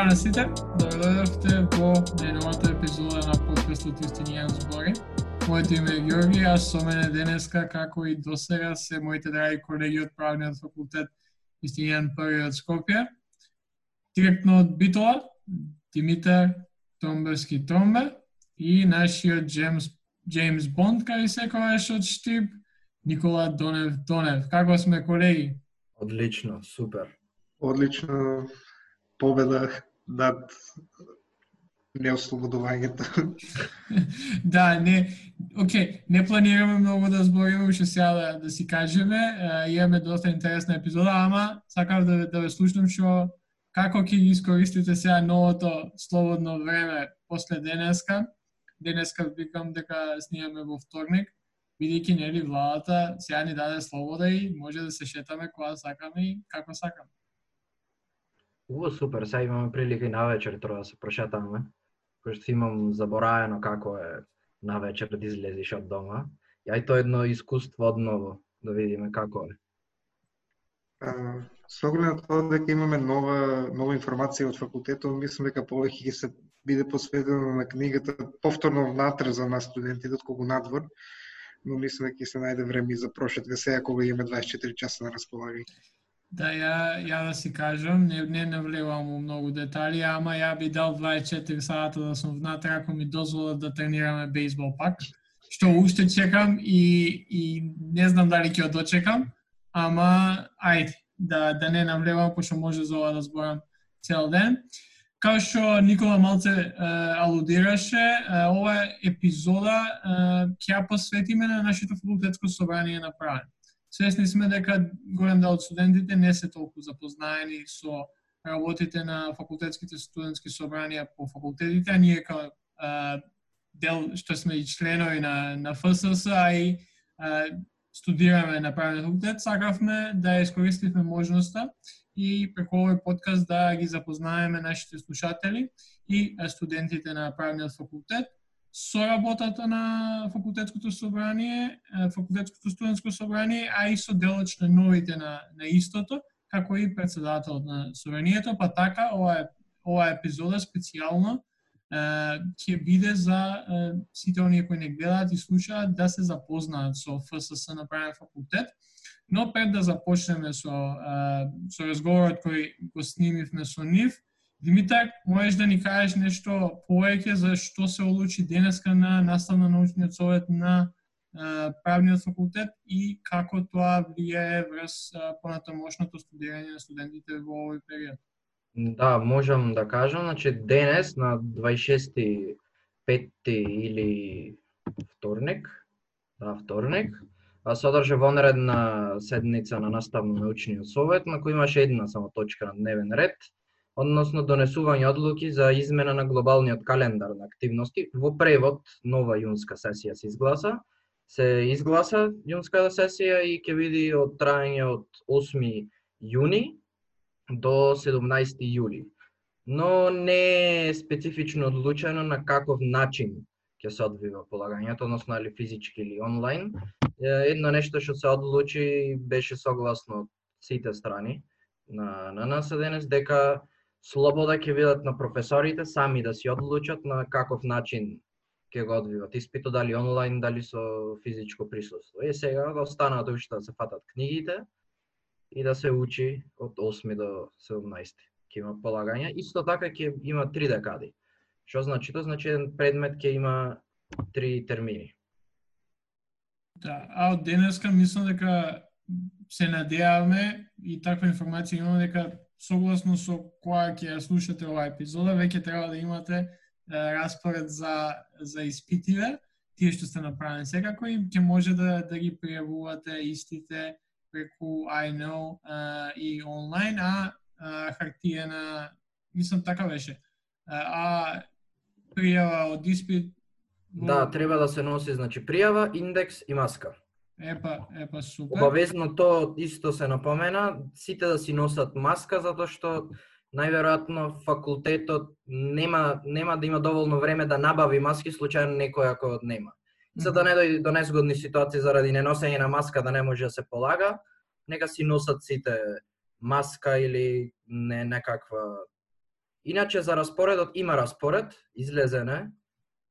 Здраво на сите, добредојавте во најновата епизода на подкастот Истинијан збори. Моето име е Георги, а со мене денеска, како и досега, се моите драги колеги од Правниот факултет Истинијан први од Скопје. Директно од Битола, Димитар Томберски Томбе и нашиот Джеймс, Джеймс Бонд, кај секогаш од Штип, Никола Донев Донев. Како сме, колеги? Одлично, супер. Одлично победа над неослободувањето. да, не, окей, не планираме многу да збориме, уште сега да, да си кажеме, uh, имаме доста интересна епизода, ама сакав да, да ве слушнам што како ќе ги искористите сега новото слободно време после денеска. Денеска викам дека снимаме во вторник, бидејќи нели владата сега ни даде слобода и може да се шетаме кога сакаме и како сакаме. Уво супер, сега имаме прилика и навечер тоа да се прошетаме, пошто имам забораено како е на вечер да излезеш од дома. Ја и тоа едно искуство одново, да видиме како е. Со оглед на тоа дека имаме нова нова информација од факултетот, мислам дека повеќе ќе се биде посветено на книгата повторно внатре за нас студентите отколку надвор, но мислам дека ќе се најде време и за прошетка сега кога имаме 24 часа на располагање. Да, ја, ја да си кажам, не, не навлевам у многу детали, ама ја би дал 24 сата да сум внатре ако ми дозволат да тренираме бейсбол пак, што уште чекам и, и не знам дали ќе дочекам, ама ајде, да, да не навлевам, пошто може за ова да зборам цел ден. Као што Никола малце е, алудираше, е, ова епизода е, ќе ја посветиме на нашето факултетско собрание на правен. Свесни сме дека голем дел од студентите не се толку запознаени со работите на факултетските студентски собранија по факултетите, а ние као дел што сме и членови на, на ФСС, а и а, студираме на правен факултет, сакавме да искористивме можноста и преку овој подкаст да ги запознаеме нашите слушатели и студентите на правниот факултет со работата на факултетското собрание, факултетското студентско собрание, а и со дел од членовите на, на истото, како и председателот на собранието, па така ова ова епизода специјално ќе биде за сите оние кои не гледаат и слушаат да се запознаат со ФСС на правен факултет. Но пред да започнеме со со разговорот кој го снимивме со нив, Димитар, можеш да ни кажеш нешто повеќе за што се одлучи денеска на наставно научниот совет на правниот факултет и како тоа влијае врз понатамошното студирање на студентите во овој период? Да, можам да кажам, значи денес на 26 петти или вторник, да, вторник, содржа вонредна седница на наставно научниот совет на кој имаше една само точка на дневен ред – односно донесување одлуки за измена на глобалниот календар на активности. Во превод, нова јунска сесија се изгласа. Се изгласа јунската сесија и ќе види од трајање од 8 јуни до 17 јули. Но не е специфично одлучено на каков начин ќе се одвива полагањето, односно или физички или онлайн. Едно нешто што се одлучи беше согласно сите страни на, на нас денес дека слобода ќе видат на професорите сами да си одлучат на каков начин ќе го одвиват испито, дали онлайн, дали со физичко присуство. Е сега да останат уште да се фатат книгите и да се учи од 8 до 17 ќе има полагања. Исто така ќе има три декади. Што значи тоа? Значи еден предмет ќе има три термини. Да, а од денеска мислам дека се надеваме и таква информација имаме дека согласно со која ќе ја слушате оваа епизода, веќе треба да имате распоред за, за испитиве, тие што сте направени секако и ќе може да, да ги пријавувате истите преку I know и онлайн, а а хартиена, мислам така беше, а пријава од испит Да, треба да се носи значи пријава, индекс и маска. Епа, епа супер. Обавезно то исто се напомена, сите да си носат маска затоа што најверојатно факултетот нема нема да има доволно време да набави маски случајно некој ако нема. За да не дојде до незгодни ситуации заради неносење на маска да не може да се полага, нека си носат сите маска или не некаква Иначе за распоредот има распоред, излезене,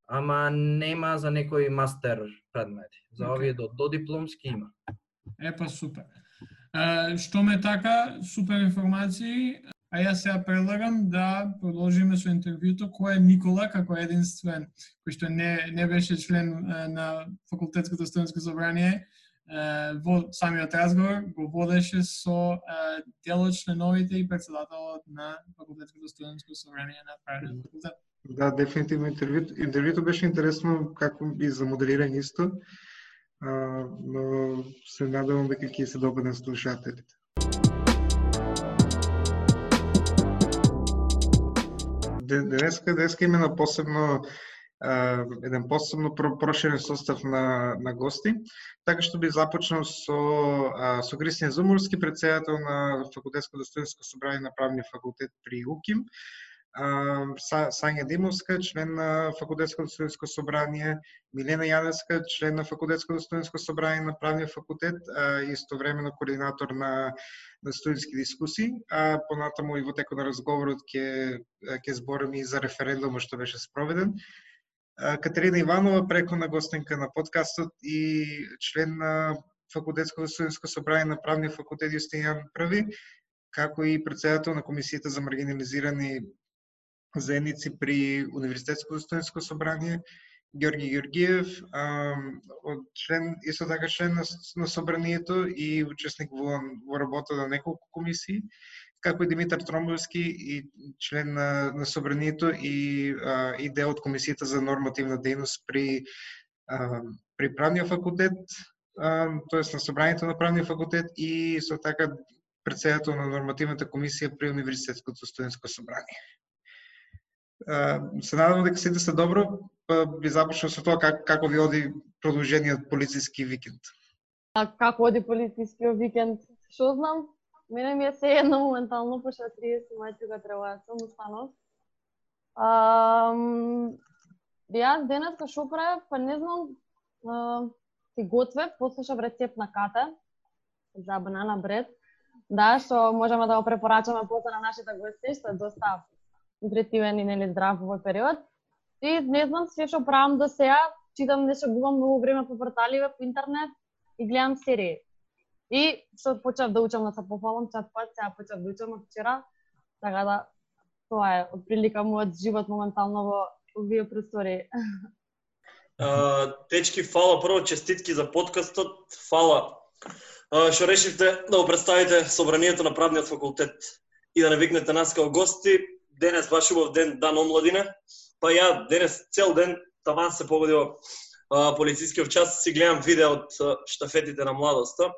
ама нема за некои мастер предмети. За Океј. овие до додипломски има. Е, па супер. А, што ме така, супер информации, а јас сега предлагам да продолжиме со интервјуто кој е Никола како единствен, кој што не, не беше член на факултетското студентско собрание, во самиот разговор го водеше со а, дел од членовите и председателот на факултетското студентско собрание на правниот факултет. Да, дефинитивно интервјуто, интервјуто беше интересно како и за моделирање исто, а, но се надевам дека ќе се допадне на слушателите. Денеска, денеска имаме посебно Uh, еден посебно проширен состав на, на гости. Така што би започнал со, uh, со Кристијан Зумурски, председател на Факултетското студентско собрание на правни факултет при УКИМ, Сања Димовска, член на Факултетското студентско собрание, Милена Јанеска, член на Факултетското студентско собрание на правниот факултет, а, истовремено координатор на на студентски дискусии, а понатаму и во текот на разговорот ќе ќе збориме и за референдумот што беше спроведен. Катерина Иванова, прекона гостенка на подкастот и член на Факултетското студентско собрание на правниот факултет Јустинијан Први, како и председател на комисијата за маргинализирани заедници при Универзитетското студентско собрание, Георги Георгиев, а, од член, исто така член на, на собранието и учесник во, во работа на неколку комисии, како и Димитар Тромбовски и член на, на собранието и, а, и дел од комисијата за нормативна дејност при а, при правниот факултет, т.е. на собранието на правниот факултет и со така председател на нормативната комисија при Универзитетското студентско собрание. Се надам дека сите се добро, па би започнал со тоа как, како ви оди продолжениот полициски викенд. А како оди полицискиот викенд, што знам, мене ми е се едно моментално, пошто 30 мајци кога треба да сум установ. Јас денеска шо правев, па не знам, а, си готвев, послушав рецепт на ката за банана бред. Да, што можеме да го препорачаме после на нашите гости, што е доста Интретивен и нели здрав во овој период. И не знам се што правам до сега, читам нешто губам многу време по порталиве, по интернет и гледам серии. И што почнав да учам да се пофалам чат пат, сега почнав да учам од вчера, така да тоа е отприлика мојот живот моментално во овие простори. А, Течки, фала прво, честитки за подкастот. Фала што решивте да го представите собранието на правниот факултет и да не викнете нас како гости. Денес баш убав ден, дан омладина. Па ја денес цел ден таман се погоди во полицискиот час, си гледам видео од штафетите на младоста.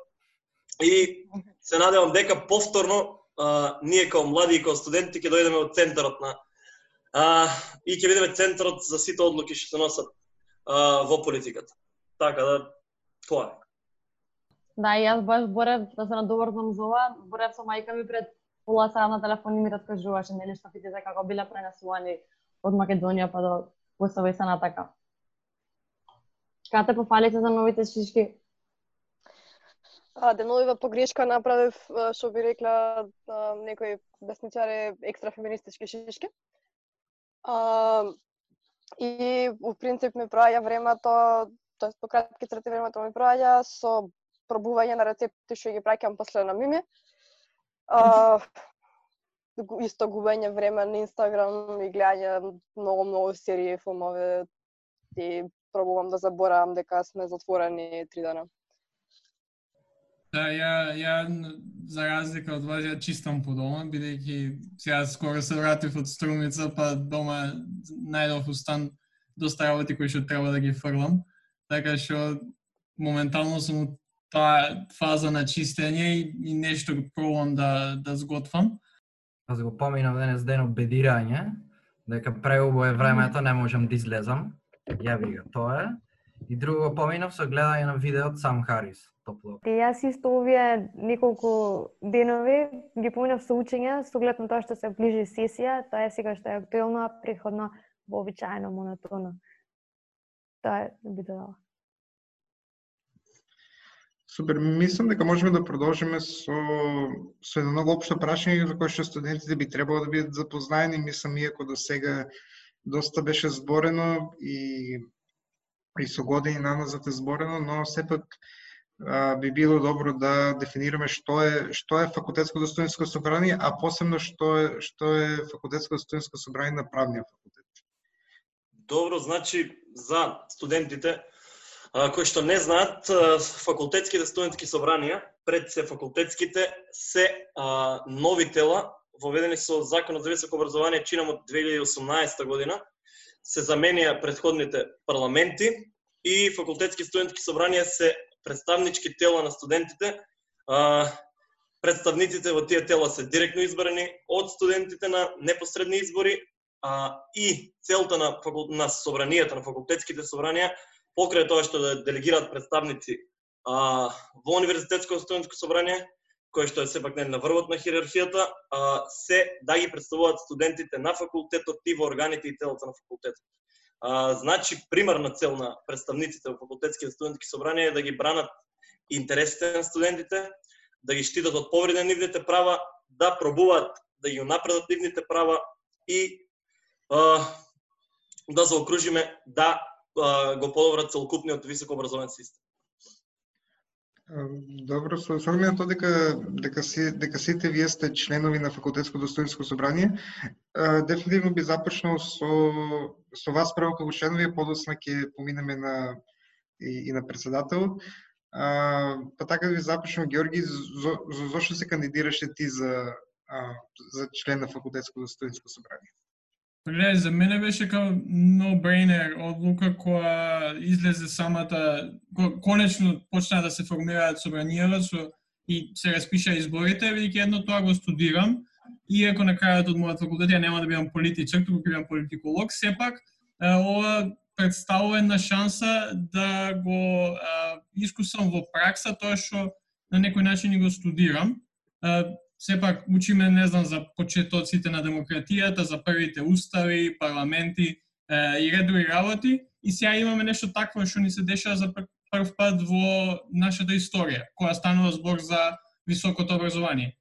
И се надевам дека повторно а, ние како млади и како студенти ќе дојдеме од центарот на а, и ќе видиме центарот за сите одлуки што се носат а, во политиката. Така да, тоа е. Да, и јас баш борев да се надоврзам за ова, борев со мајка ми пред пола саат на телефон и ми раскажуваше нели што штафетите како биле пренесувани од Македонија па до Косово и се натака. Кате пофалите за новите шишки? А, деновива погрешка направив, што би рекла а, некои десничари екстра феминистички шишки. А, и у принцип ми проаѓа времето, тоест по кратки црти времето ми проаѓа со пробување на рецепти што ги праќам после на Мими. А, исто губење време на Инстаграм и гледање многу многу серии, филмови и пробувам да заборавам дека сме затворени три дена. Да, ја, ја за разлика од вас, ја чистам по дома, бидејќи сега скоро се вратив од струмица, па дома најдов устан доста работи кои што треба да ги фрлам. Така што моментално сум таа фаза на чистење и, и нешто го пробувам да, да сготвам. Аз го поминав денес ден обедирање, дека преубо е времето, не можам да излезам. Ја ви го тоа е. И друго го поминав со гледање на видео од Сам Харис, топло. Те јас исто овие неколку денови ги поминав со учење, со оглед на тоа што се ближи сесија, тоа е сега што е актуелно, а prethodно вообичаено монотоно. Тоа е би додала. Супер, мислам дека можеме да продолжиме со со едно многу општо прашање за кое што студентите би требало да бидат запознаени, мислам иако до сега доста беше зборено и и со години наназад е зборено, но сепак а, би било добро да дефинираме што е што е факултетското студентско собрание, а посебно што е што е факултетското студентско собрание на правниот факултет. Добро, значи за студентите кои што не знаат, факултетските студентски собранија, пред се факултетските, се а, нови тела, воведени со Законот за високо образование, чинам од 2018 година, се заменија предходните парламенти и факултетски студентски собранија се представнички тела на студентите. А, представниците во тие тела се директно избрани од студентите на непосредни избори а, и целта на, на собранијата, на факултетските собранија покрај тоа што да делегираат представници а, во универзитетско студентско собрание, кој што е сепак не на врвот на хиерархијата, а, се да ги представуваат студентите на факултетот и во органите и телата на факултетот. А, значи, примарна цел на представниците во факултетските студентски собрания е да ги бранат интересите на студентите, да ги штитат од повреди на нивните права, да пробуваат да ги напредат нивните права и а, да заокружиме да го подобрат целокупниот високообразовен систем. Добро, со оглед на тоа дека дека си дека сите вие сте членови на факултетското студентско собрание, дефинитивно би започнал со со вас прво како членови, подоцна ќе поминеме на и, и на председател. А, па така да ви започнам Георги, за, за зошто се кандидираше ти за а, за член на факултетското студентско собрание? Гледај, за мене беше као no-brainer одлука која излезе самата, ко, конечно почна да се формираат собранијава со и се распиша изборите, бидејќи едно тоа го студирам, иако на крајот од мојот факултет ја нема да бидам политичар, туку ќе бидам политиколог, сепак ова представува една шанса да го а, искусам во пракса тоа што на некој начин и го студирам. А, сепак учиме, не знам, за почетоците на демократијата, за првите устави, парламенти е, и редови работи, и сега имаме нешто такво што ни се дешава за прв пат во нашата историја, која станува збор за високото образование.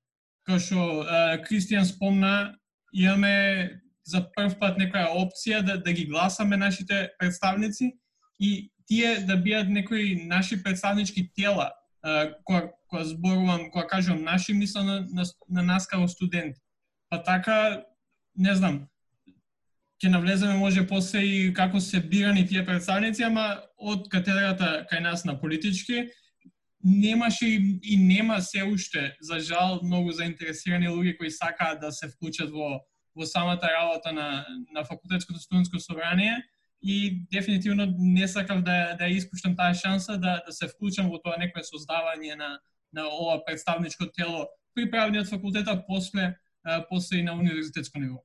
Као што Кристијан спомна, имаме за прв пат некоја опција да, да ги гласаме нашите представници и тие да бидат некои наши представнички тела, која кога зборувам, кога кажувам наши, мисла на, на, на нас како студенти. Па така, не знам, ќе навлеземе може после и како се бирани тие представници, ама од катедрата кај нас на политички, немаше и, и нема се уште, за жал, многу заинтересирани луѓе кои сакаат да се вклучат во, во самата работа на, на факултетското студентско собрание и дефинитивно не сакав да, да испуштам таа шанса да, да се вклучам во тоа некое создавање на, на ова представничко тело при правниот факултет, а после, после и на универзитетско ниво.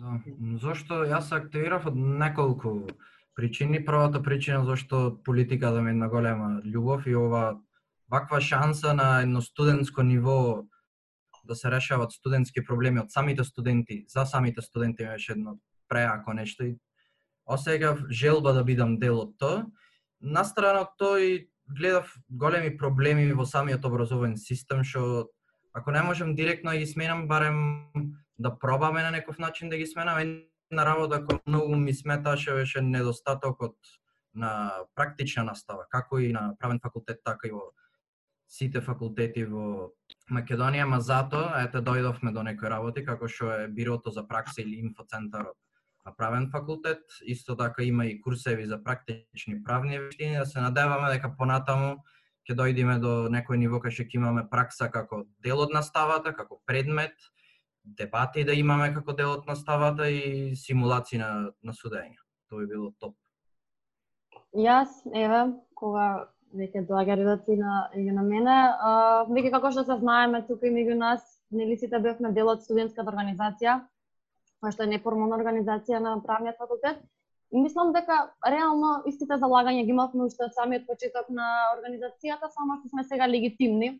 Да. Зошто јас се активирав од неколку причини. Првата причина зашто политика да ми е една голема љубов и ова ваква шанса на едно студентско ниво да се решават студентски проблеми од самите студенти, за самите студенти беше едно преако нешто и осеќав желба да бидам дел од тоа. Настрана од тоа и гледав големи проблеми во самиот образовен систем, што ако не можам директно да ги сменам, барем да пробаме на неков начин да ги сменам. Една работа која многу ми сметаше беше недостатокот на практична настава, како и на правен факултет, така и во сите факултети во Македонија, ма затоа ете дојдовме до некои работи како што е бирото за пракса или инфоцентарот на правен факултет, исто така има и курсеви за практични правни вештини, да се надеваме дека понатаму ќе дојдеме до некој ниво кај што ќе имаме пракса како дел од наставата, како предмет, дебати да имаме како дел од наставата и симулации на, на судење. Тоа би било топ. Јас, еве, кога веќе доаѓа редот и на, и на мене, а, веќе како што се знаеме тука и меѓу нас, нели сите бевме дел од студентската организација, која што е неформална организација на правниот факултет. И мислам дека реално истите залагања ги имавме уште од самиот почеток на организацијата, само што сме сега легитимни.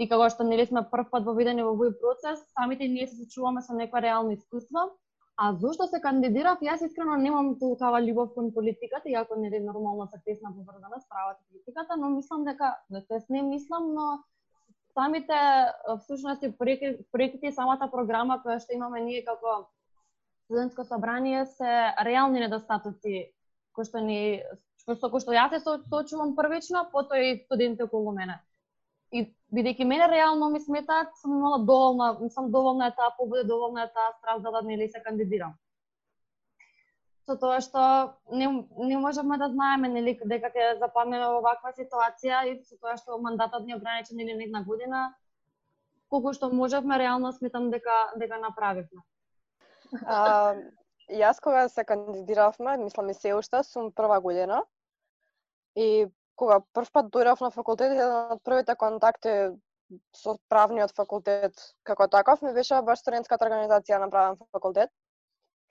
И како што нели сме прв пат воведени во овој процес, самите ние се сочуваме со некоја реално искуство, А зошто се кандидирав? Јас искрено немам толкава љубов кон политиката, иако не е нормално се тесна поврзана с правата политиката, но мислам дека, не не мислам, но самите всушност проектите и самата програма која што имаме ние како студентско собрание се реални недостатоци кои што ни што кој што јас се соочувам првично, потоа и студенти околу мене. И бидејќи мене реално ми сметаат, сум имала доволна, сум доволна е таа победа, доволна е таа страв да нели се кандидирам. Со тоа што не, не можеме да знаеме нели дека ќе западнеме во ваква ситуација и со тоа што мандатот ни ограничен или една година, колку што можевме реално сметам дека дека направивме. А, Јас кога се кандидиравме, мислам и се уште, сум прва година. И кога прв пат дојдов на факултет, еден од првите контакти со правниот факултет како таков ми беше баш студентската организација на правен факултет,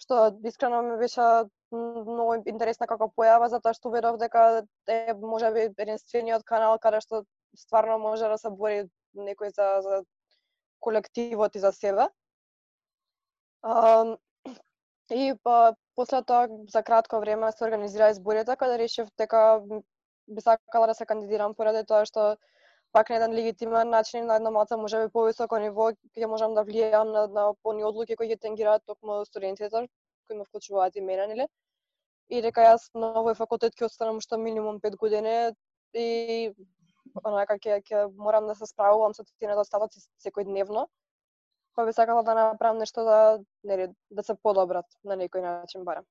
што искрено ми беше многу интересна како појава затоа што веров дека е можеби единствениот канал каде што стварно може да се бори некој за, за колективот и за себе. И па, после тоа за кратко време се организира изборите, каде решив дека би сакала да се кандидирам поради тоа што пак на еден легитимен начин на една маца може би повисоко ниво ќе можам да влијам на, на пони одлуки кои ќе тенгираат токму студентите, кои ме вклучуваат и мене, нели? И дека јас на овој факултет ќе останам уште минимум 5 години и онака ќе ќе морам да се справувам со тие недостатоци секојдневно па би сакала да направам нешто да нели да се подобрат на некој начин барем.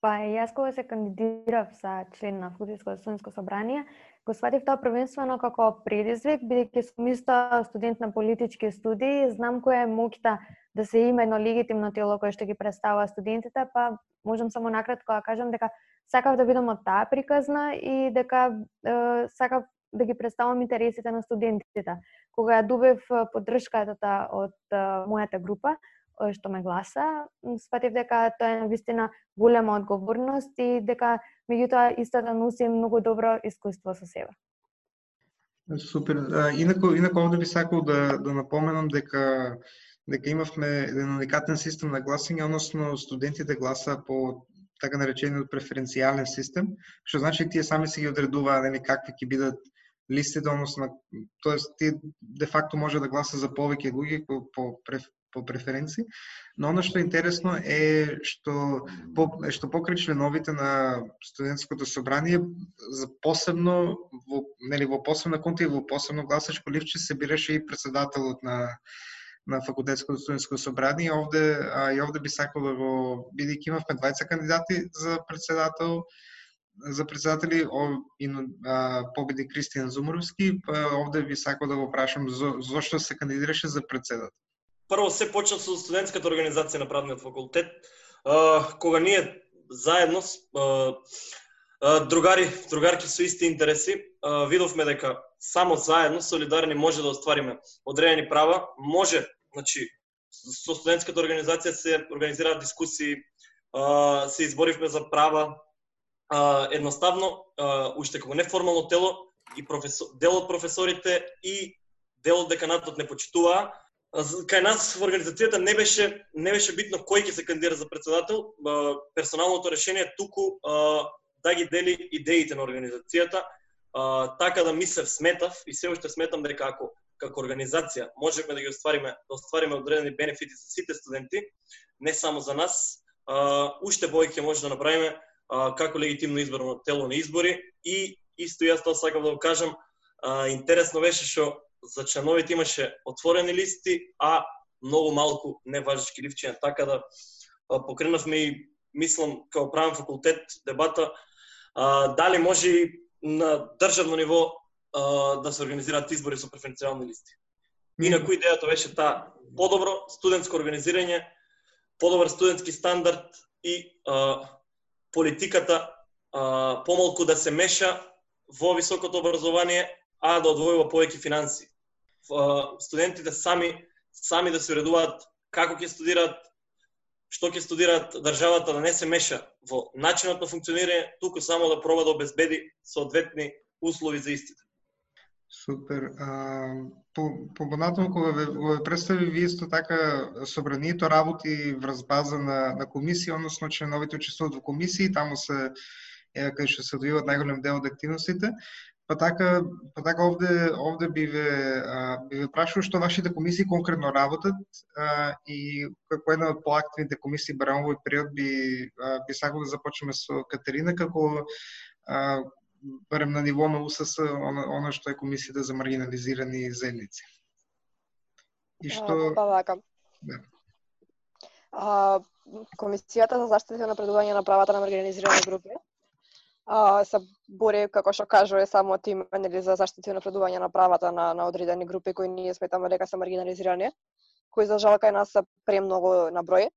Па јас кога се кандидирав за член на факултетско студентско собрание, го сватив тоа првенствено како предизвик, бидејќи сум исто студент на политички студии, знам која е моќта да се има едно легитимно тело кое што ги представува студентите, па можам само накратко да кажам дека сакав да бидам од таа приказна и дека е, сакав да ги представам интересите на студентите. Кога ја добив поддршката од мојата група, што ме гласа, сватив дека тоа е вистина голема одговорност и дека меѓутоа исто да носим многу добро искуство со себе. Супер. Инако, инако овде би сакал да, да напоменам дека дека имавме еден уникатен систем на гласање, односно студентите гласаа по така наречениот преференцијален систем, што значи тие сами си ги одредуваа нели какви ќе бидат листите, односно, тоест ти де факто може да гласа за повеќе луѓе по, по, по преференци, но оно што е интересно е што по, што покрај членовите на студентското собрание за посебно во нели во посебна конта и во посебно гласачко ливче се бираше и председателот на на факултетското студентско собрание. Овде а, и овде би сакал да го бидејќи имавме двајца кандидати за председател, за председатели и а, победи Кристијан Зуморовски, па овде би сакал да го прашам за, зошто се кандидираше за председател. Прво се почна со студентската организација на правниот факултет, кога ние заедно а, другари, другарки со исти интереси, видовме дека само заедно солидарни може да оствариме одредени права, може, значи со студентската организација се организираат дискусии, се изборивме за права, едноставно, уште како неформално тело, и професор, дел од професорите и дел од деканатот не почитуваа. Кај нас во организацијата не беше не беше битно кој ќе се кандидира за председател, персоналното решение туку да ги дели идеите на организацијата, така да мислев сметав и се уште сметам дека ако како организација можеме да ги оствариме, да оствариме одредени бенефити за сите студенти, не само за нас, уште повеќе може да направиме како легитимно изборно тело на избори. И исто јас тоа сакам да го кажам, интересно беше што за членовите имаше отворени листи, а многу малку неважички ливчиња, така да покренавме и мислам како правен факултет дебата а, дали може и на државно ниво а, да се организираат избори со преференцијални листи. Инаку идејата беше таа подобро студентско организирање, подобар студентски стандард и а, политиката а, помалку да се меша во високото образование, а да одвојува повеќе финанси. Студентите сами сами да се уредуваат како ќе студираат, што ќе студираат, државата да не се меша во начинот на функционирање, туку само да проба да обезбеди соодветни услови за истите. Супер. А, по, по понатаму кога ве, ве представи вие исто така собранието работи врз база на, на комисија, односно членовите учествуваат во комисии, таму се е кај што се одвиваат најголем дел од активностите. Па така, па така овде, овде би ве, а, би ве прашувал што вашите комисии конкретно работат а, и како една од поактивните комисии барем овој период би, а, би сакал да започнеме со Катерина како а, барем на ниво на УСС, она, она што е комисијата за маргинализирани заедници. И што... Па вака. Да. А, комисијата за заштита и напредување на правата на маргинализирани групи а, се бори, како што кажува, само тим нели, за заштита и напредување на правата на, на одредени групи кои ние сметаме дека се маргинализирани, кои за жал кај нас се премногу на број.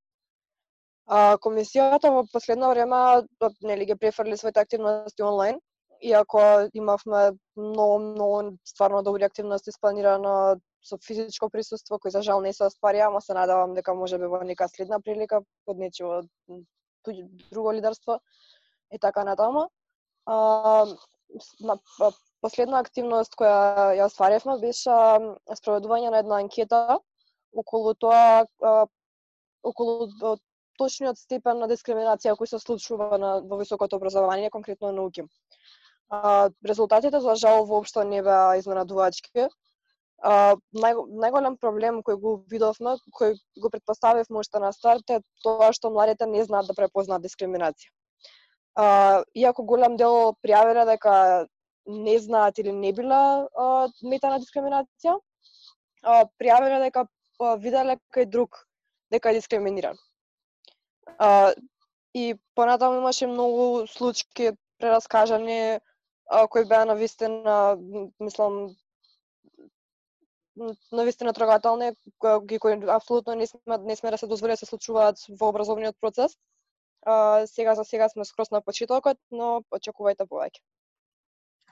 А, комисијата во последно време нели ги префрли своите активности онлайн, иако имавме многу многу стварно добри активности спланирано со физичко присуство кои за жал не се остварија, ама се надевам дека може би во нека следна прилика под нечиво друго лидерство и така натаму. А, на па, последна активност која ја остваревме беше спроведување на една анкета околу тоа околу точниот степен на дискриминација кој се случува на, во високото образование, конкретно на науки. А, резултатите за жал воопшто не беа изненадувачки. Нај, најголем проблем кој го видовме, кој го предпоставивме уште на старт е тоа што младите не знаат да препознаат дискриминација. А, иако голем дел пријавиле дека не знаат или не била а, мета на дискриминација, а, пријавиле дека а, виделе кај друг дека е дискриминиран. А, и понатаму имаше многу случаи прераскажани а, кои беа на вистина, мислам, на вистина трогателни, кои, кои апсолутно не сме, не сме да се дозволи да се случуваат во образовниот процес. А, сега за сега сме скрос на почетокот, но очекувајте повеќе.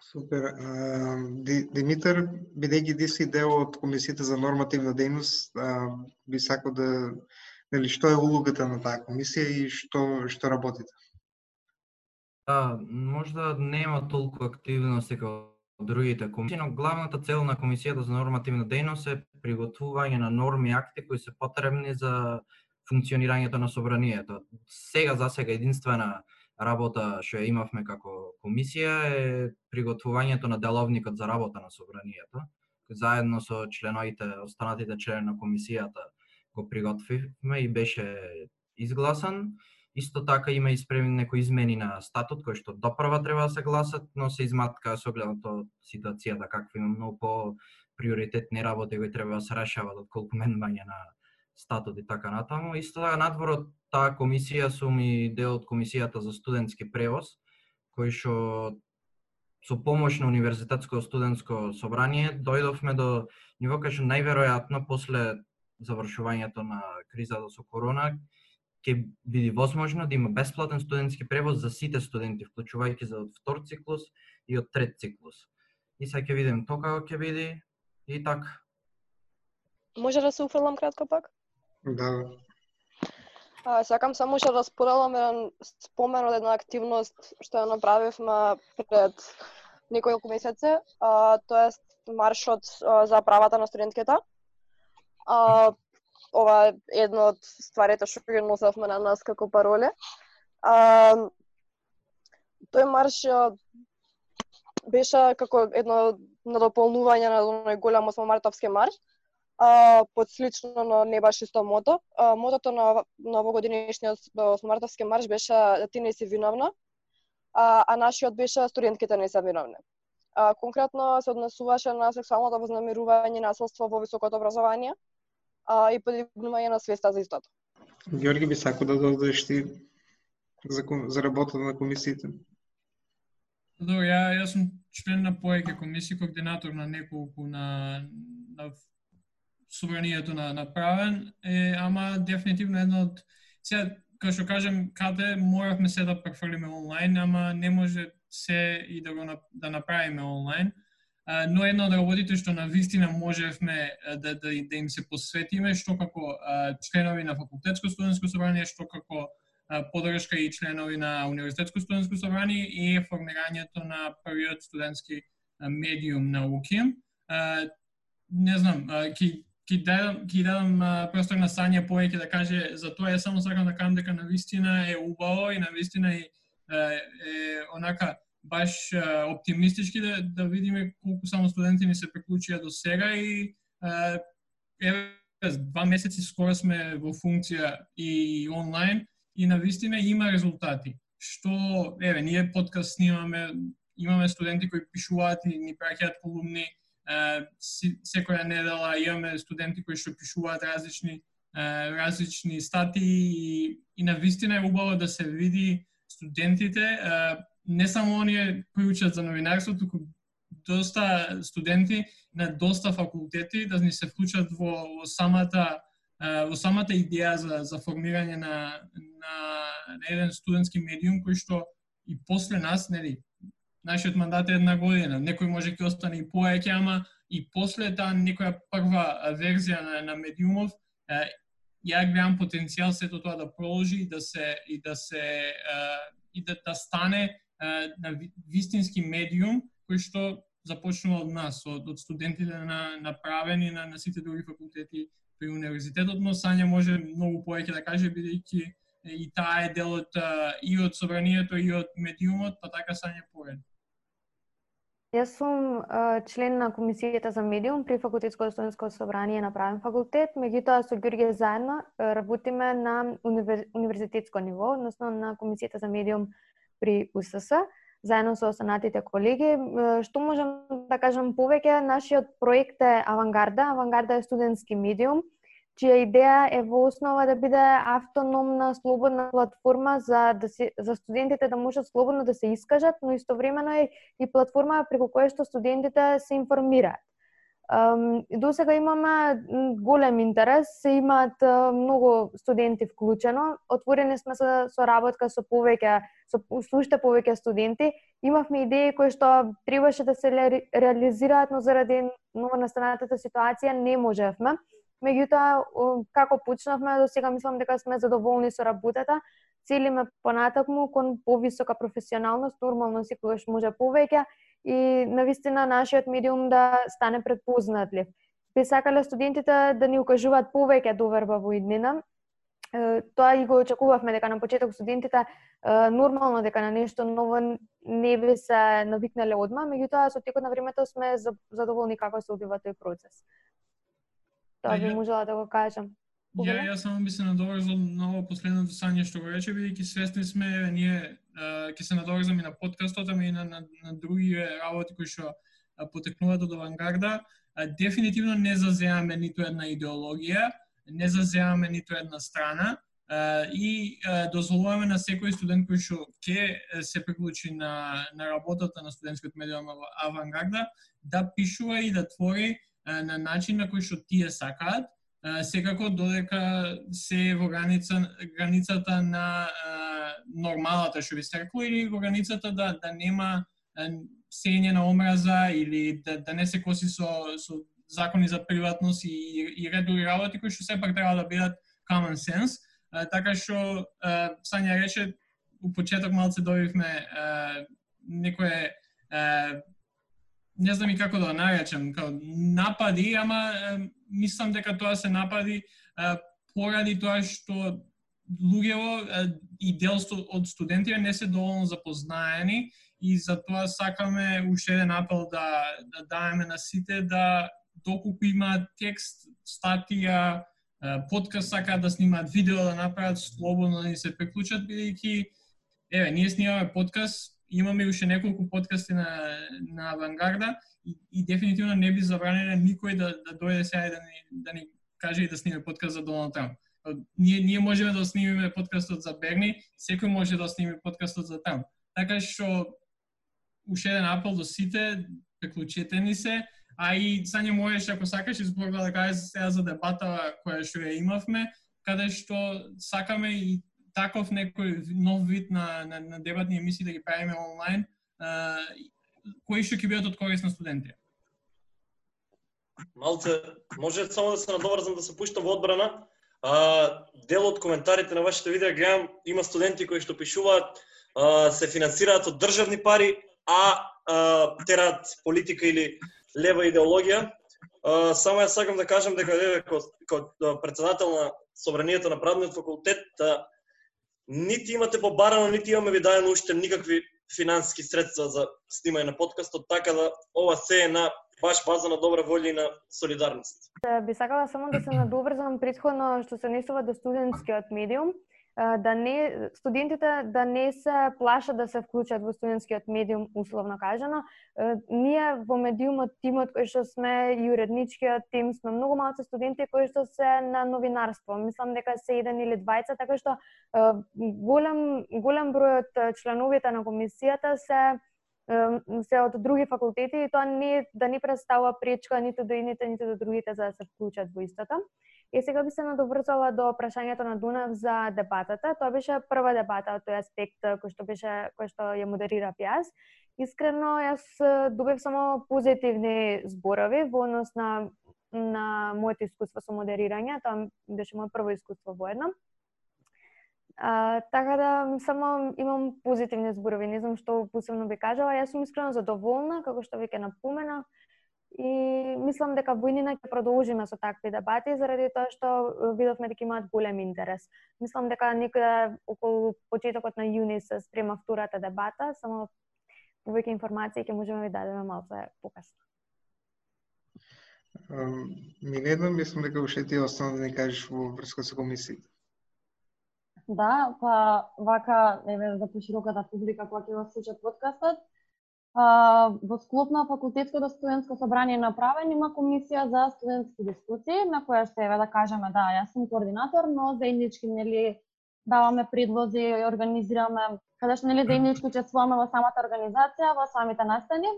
Супер. А, Димитар, бидејќи ти си дел од Комисијата за нормативна дејност, би сакал да нели што е улогата на таа комисија и што што работите? Да, можда нема толку активности како другите комисии, но главната цел на Комисијата за нормативна дејност е приготвување на норми и акти кои се потребни за функционирањето на собранието. Сега за сега единствена работа што ја имавме како комисија е приготвувањето на деловникот за работа на собранието, заедно со членовите, останатите члени на комисијата го приготвивме и беше изгласан. Исто така има и спремни некои измени на статут кои што допрва треба да се гласат, но се изматка со тоа ситуацијата каква има многу по приоритетни работи кои треба да се решават отколку менување на статут и така натаму. Исто така надвор од таа комисија сум и дел од комисијата за студентски превоз, кој што со помош на универзитетско студентско собрание дојдовме до ниво кај што најверојатно после завршувањето на кризата со корона ќе биде возможно да има бесплатен студентски превоз за сите студенти, вклучувајќи за од втор циклус и од трет циклус. И сега ќе видим тоа како ќе биде и така. Може да се уфрлам кратко пак? Да. А, сакам само што да споделам еден спомен од една активност што ја направивме пред неколку месеци, а, тоа е маршот а, за правата на студентките. А, ова е едно од стварите што ги носевме на нас како пароле. А, тој марш беше како едно надополнување на оној голем 8 мартовски марш, а, под слично но не баш исто мото. А, мотото на, на овогодинешниот Смартовски марш беше ти не си виновна, а, а нашиот беше студентките не се виновни. А, конкретно се однесуваше на сексуалното вознамерување и насилство во високото образование а, и подигнување на свеста за истото. Георги би сако да додадеш ти за, за работата на комисиите. Добро, ја, јас сум член на повеќе комисии, координатор на неколку на, на собранието на направен, е, ама дефинитивно едно од сега како што кажем, каде моравме се да префрлиме онлайн, ама не може се и да го да направиме онлайн. А, но едно од работите што на вистина можевме да, да, да им се посветиме, што како а, членови на факултетско студентско собрание, што како подршка и членови на универзитетско студентско собрание и формирањето на првиот студентски медиум науки. УКИМ. не знам, ќе ти дадам ти дадам простор на Сања повеќе да каже за тоа. Ја само сакам да кажам дека на вистина е убаво и на вистина е, е онака баш оптимистички да, да видиме колку само студенти ни се приклучија до сега и еве два месеци скоро сме во функција и онлайн и на вистина има резултати. Што еве ние подкаст снимаме, имаме студенти кои пишуваат и ни праќаат колумни, секоја недела имаме студенти кои што пишуваат различни различни стати и, и на вистина е убаво да се види студентите. Не само оние кои учат за новинарство, туку доста студенти на доста факултети да ни се вклучат во, во самата во самата идеја за, за формирање на, на, на еден студентски медиум кој што и после нас, нели, нашиот мандат е една година, некој може ќе остане и поеќе, ама и после таа некоја прва верзија на, на медиумов, ја гледам потенцијал сето тоа да продолжи и да се и да се и да, да стане на вистински медиум кој што започнува од нас, од, од студентите на направени на, на сите други факултети при универзитетот, но Сања може многу повеќе да каже бидејќи и таа е дел од и од собранието и од медиумот, па така Сања поред. Јас сум член на комисијата за медиум при факултетско студентско собрание на правен факултет, меѓутоа со Ѓурѓе заедно работиме на универзитетско ниво, односно на комисијата за медиум при УСС, заедно со останатите колеги. Што можам да кажам повеќе, нашиот проект е Авангарда. Авангарда е студентски медиум, чија идеја е во основа да биде автономна, слободна платформа за да се, за студентите да можат слободно да се искажат, но истовремено е и платформа преку која што студентите се информираат. До сега имаме голем интерес, се имаат многу студенти вклучено. Отворени сме со соработка со повеќе со уште повеќе студенти. Имавме идеи кои што требаше да се реализираат, но заради нова настанатата ситуација не можевме. Меѓутоа, како почнавме, до сега мислам дека сме задоволни со работата. Целиме понатакму кон повисока професионалност, нормално секогаш може повеќе и навистина нашиот медиум да стане предпознатлив. Би сакале студентите да ни укажуваат повеќе доверба во иднина. Тоа и го очекувавме дека на почеток студентите нормално дека на нешто ново не би се навикнале одма, меѓутоа со текот на времето сме задоволни како се одвива тој процес. Тоа би можела да го кажам. Ја, ја само би се надоврзал на ово последното сање што го рече, бидејќи свесни сме, ние ќе се надоврзам и на подкастот, ами и на, на, на други работи кои што потекнуваат од авангарда. Дефинитивно не заземаме ниту една идеологија, не заземаме ниту една страна и дозволуваме на секој студент кој што ќе се приклучи на, на работата на студентскиот медиум авангарда да пишува и да твори на начин на кој што тие сакаат, секако додека се во граница, границата на нормалата, што би се рекло, или во границата да, да нема сење на омраза или да, да не се коси со, со закони за приватност и, и редови работи кои што сепак треба да бидат common sense. А, така што а, Сања рече, у почеток малце добивме некое а, не знам и како да наречам, као напади, ама мислам дека тоа се напади поради тоа што луѓево и дел од студентите не се доволно запознаени и за тоа сакаме уште еден апел да, да даеме на сите да доколку има текст, статија, подкаст сакаат да снимаат видео, да направат слободно да ни се приклучат, бидејќи еве, ние снимаме подкаст, имаме уште неколку подкасти на, на Авангарда и, и дефинитивно не би забранено никој да, да дојде сега и да ни, да ни каже и да сниме подкаст за Доналд Трамп. Ние, ние можеме да снимиме подкастот за Берни, секој може да сними подкастот за Трамп. Така што уште еден апел до сите, преклучете ни се, а и Сања можеш ако сакаш изборга да кажеш сега за дебата која што ја имавме, каде што сакаме и таков некој нов вид на, на, на дебатни емисии да ги правиме онлайн, а, кои што ќе бидат од корис на студенти? Малце, може само да се надоврзам да се пуштам во одбрана. А, дел од коментарите на вашите видеа гледам, има студенти кои што пишуваат, а, се финансираат од државни пари, а, а терат политика или лева идеологија. А, само ја сакам да кажам дека еве како председател на собранието на правниот факултет а, нити имате побарано, нити имаме ви дадено уште никакви финансиски средства за снимање на подкастот, така да ова се е на баш база на добра волја и на солидарност. Би сакала само да се надоврзам предходно што се несува до студентскиот медиум да не студентите да не се плашат да се вклучат во студентскиот медиум условно кажано. Ние во медиумот тимот кој што сме и уредничкиот тим сме многу малку студенти кои што се на новинарство. Мислам дека се еден или двајца, така што голем голем број од членовите на комисијата се се од други факултети и тоа не да не представува пречка ниту до едните ниту до другите за да се вклучат во истото. И сега би се надоврзала до прашањето на Дунав за дебатата. Тоа беше прва дебата од тој аспект кој што беше кој што ја модерирав јас. Искрено јас добив само позитивни зборови во однос на на моето искуство со модерирање, тоа беше моето прво искуство во едно. А, така да само имам позитивни зборови, не знам што посебно би кажала. Јас сум искрено задоволна, како што веќе напоменав, и мислам дека во иднина ќе продолжиме со такви дебати заради тоа што видовме дека имаат голем интерес. Мислам дека некаде околу почетокот на јуни се спрема втората дебата, само повеќе информации ќе можеме да ви дадеме малце покасно. Милена, мислам дека уште ти останува да ни кажеш во врска со комисијата. Да, па вака, еве за пошироката публика која ќе го слуша подкастот, во склоп на факултетското студентско собрание направен има комисија за студентски дискусии на која што еве да кажеме да јас сум координатор, но заеднички нели даваме предлози и организираме каде што нели заеднички учествуваме во самата организација, во самите настани.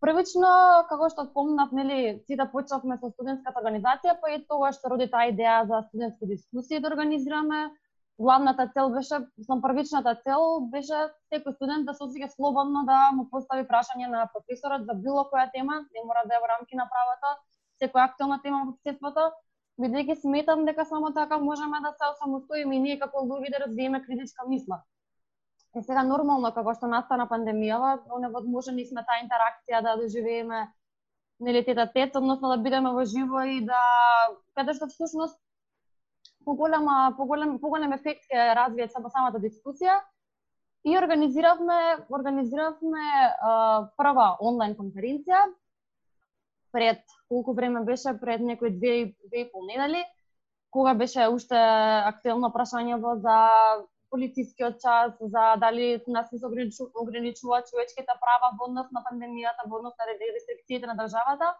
Првично, како што спомнав, нели, сите почнавме со студентската организација, па и тоа што роди таа идеја за студентски дискусии да организираме, главната цел беше, сам првичната цел беше секој студент да се осеќа слободно да му постави прашање на професорот за било која тема, не мора да е во рамки на правото, секоја актуелна тема во општеството, бидејќи сметам дека само така можеме да се осамостоиме и ние како луѓе да развиеме критичка мисла. Е сега нормално како што настана пандемијава, невозможни сме таа интеракција да доживееме нели тета тет, односно да бидеме во живо и да каде што всушност поголема поголем поголем ефект ќе развие само самата дискусија. И организиравме организиравме а, прва онлайн конференција. Пред колку време беше? Пред некои две две и пол недели кога беше уште актуелно прашањето за полицискиот час, за дали нас не се ограничува човечките права во однос на пандемијата, во однос на рестрикциите на државата.